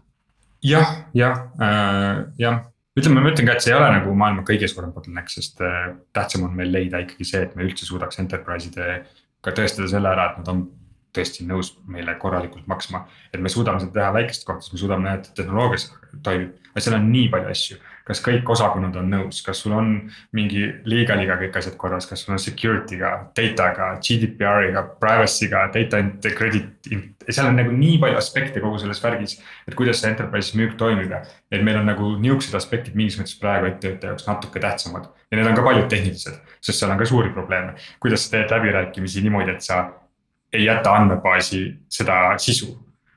Jah, jah äh,, jah ütleme, ma ütlen ka, et see ei ole nagu maailma kõige suurem bottleneck, sest äh, tähtsam on meil leida ikkagi see, et me üldse suudaks enterprise idega tõestada selle ära, et nad on tõesti nõus meile korralikult maksma. et me suudame seda teha väikestes kohtades, me suudame näha, et tehnoloogias toimib, aga seal on nii palju asju kas kõik osakonnad on nõus, kas sul on mingi legaliga kõik asjad korras, kas sul on security'ga, data'ga, GDPR-iga, privacy'ga, data integrity. seal on nagu nii palju aspekte kogu selles värgis, et kuidas see enterprise'is müük toimib ja. et meil on nagu nihukesed aspektid mingis mõttes praegu ettevõtte jaoks natuke tähtsamad. ja need on ka paljud tehnilised, sest seal on ka suuri probleeme. kuidas sa teed läbirääkimisi niimoodi, et sa ei jäta andmebaasi seda sisu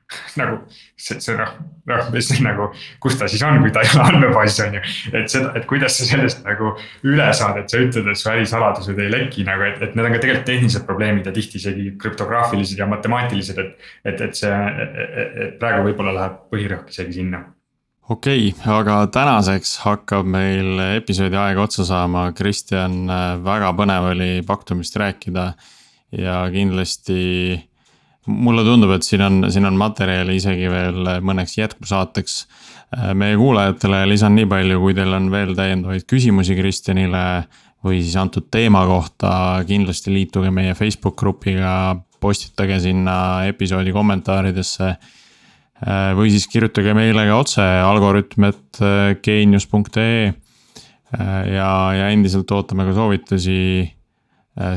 nagu see, see noh, noh, mis nagu, kus ta siis on, kui ta ei ole andmebaasis on ju. et seda, et kuidas sa sellest nagu üle saad, et sa ütled, et su ärisaladused ei leki nagu, et, et need on ka tegelikult tehnilised probleemid ja tihti isegi krüptograafilised ja matemaatilised, et. et, et see, et praegu võib-olla läheb põhirõhk isegi sinna okei okay,, aga tänaseks hakkab meil episoodi aeg otsa saama, Kristjan, väga põnev oli pakkumist rääkida ja kindlasti mulle tundub, et siin on, siin on materjali isegi veel mõneks jätkusaateks. meie kuulajatele lisan nii palju, kui teil on veel täiendavaid küsimusi Kristjanile või siis antud teema kohta, kindlasti liituge meie Facebook grupiga, postitage sinna episoodi kommentaaridesse. või siis kirjutage meile ka otse algoritm.geenius.ee ja, ja endiselt ootame ka soovitusi Äh,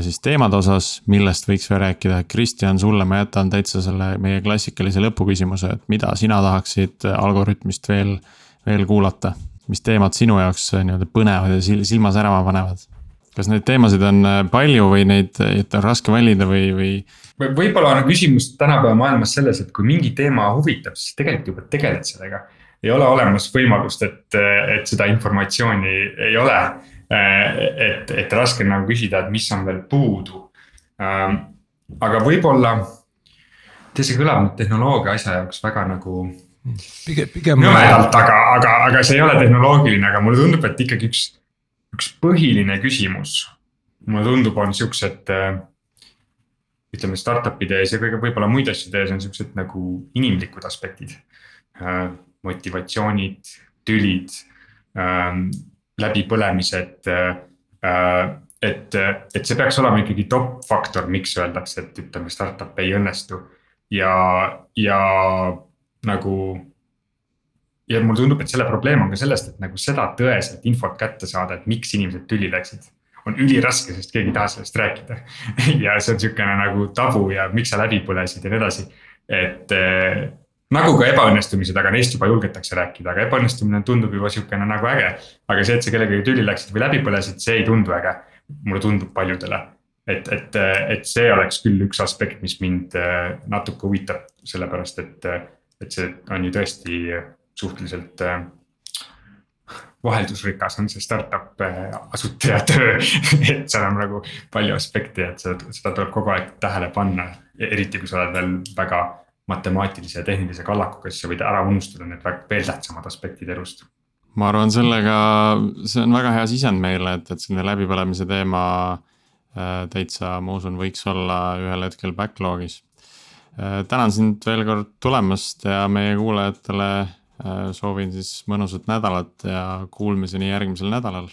siis teemade osas, millest võiks veel rääkida, Kristjan, sulle ma jätan täitsa selle meie klassikalise lõpuküsimuse, et mida sina tahaksid Algorütmist veel, veel kuulata? mis teemad sinu jaoks äh, nii-öelda põnevad ja silma särama panevad? kas neid teemasid on äh, palju või neid, et on raske valida või, või? võib-olla on küsimus tänapäeva maailmas selles, et kui mingi teema huvitab, siis tegelikult juba tegeled sellega. ei ole olemas võimalust, et, et seda informatsiooni ei ole Äh, et, et raske on nagu küsida, et mis on veel puudu. Ähm, aga võib-olla, tead see kõlab nüüd tehnoloogia asja jaoks väga nagu. pigem, pigem. nõmedalt, aga, aga, aga see ei ole tehnoloogiline, aga mulle tundub, et ikkagi üks, üks põhiline küsimus. mulle tundub, on siuksed äh, ütleme startup'ide ees ja kõige võib-olla muid asju tehes on siuksed nagu inimlikud aspektid. Äh, motivatsioonid, tülid ähm, läbipõlemised. Äh, et, et see peaks olema ikkagi top faktor, miks öeldakse, et ütleme, startup ei õnnestu ja, ja nagu. ja mulle tundub, et selle probleem on ka sellest, et nagu seda tõeset infot kätte saada, et miks inimesed tüli läksid on üliraske, sest keegi ei taha sellest rääkida ja see on sihukene nagu tabu ja miks sa läbi põlesid ja nii edasi. et nagu ka ebaõnnestumised, aga neist juba julgetakse rääkida, aga ebaõnnestumine tundub juba sihukene nagu äge. aga see, et sa kellegagi tüli läksid või läbi põlesid, see ei tundu äge. mulle tundub paljudele. et, et, et see oleks küll üks aspekt, mis mind äh, natuke huvitab, sellepärast et, et see on ju tõesti suhteliselt äh, vaheldusrikas on see startup äh, asutaja töö et seal on nagu palju aspekte, et seda, seda tuleb kogu aeg tähele panna, eriti kui sa oled veel väga matemaatilise ja tehnilise kallakuga, siis sa võid ära unustada need veel tähtsamad aspektid elust. ma arvan, sellega, see on väga hea sisend meile, et, et selline läbipõlemise teema äh, täitsa, ma usun, võiks olla ühel hetkel backlog'is. Äh, tänan sind veel kord tulemast ja meie kuulajatele äh, soovin siis mõnusat nädalat ja kuulmiseni järgmisel nädalal.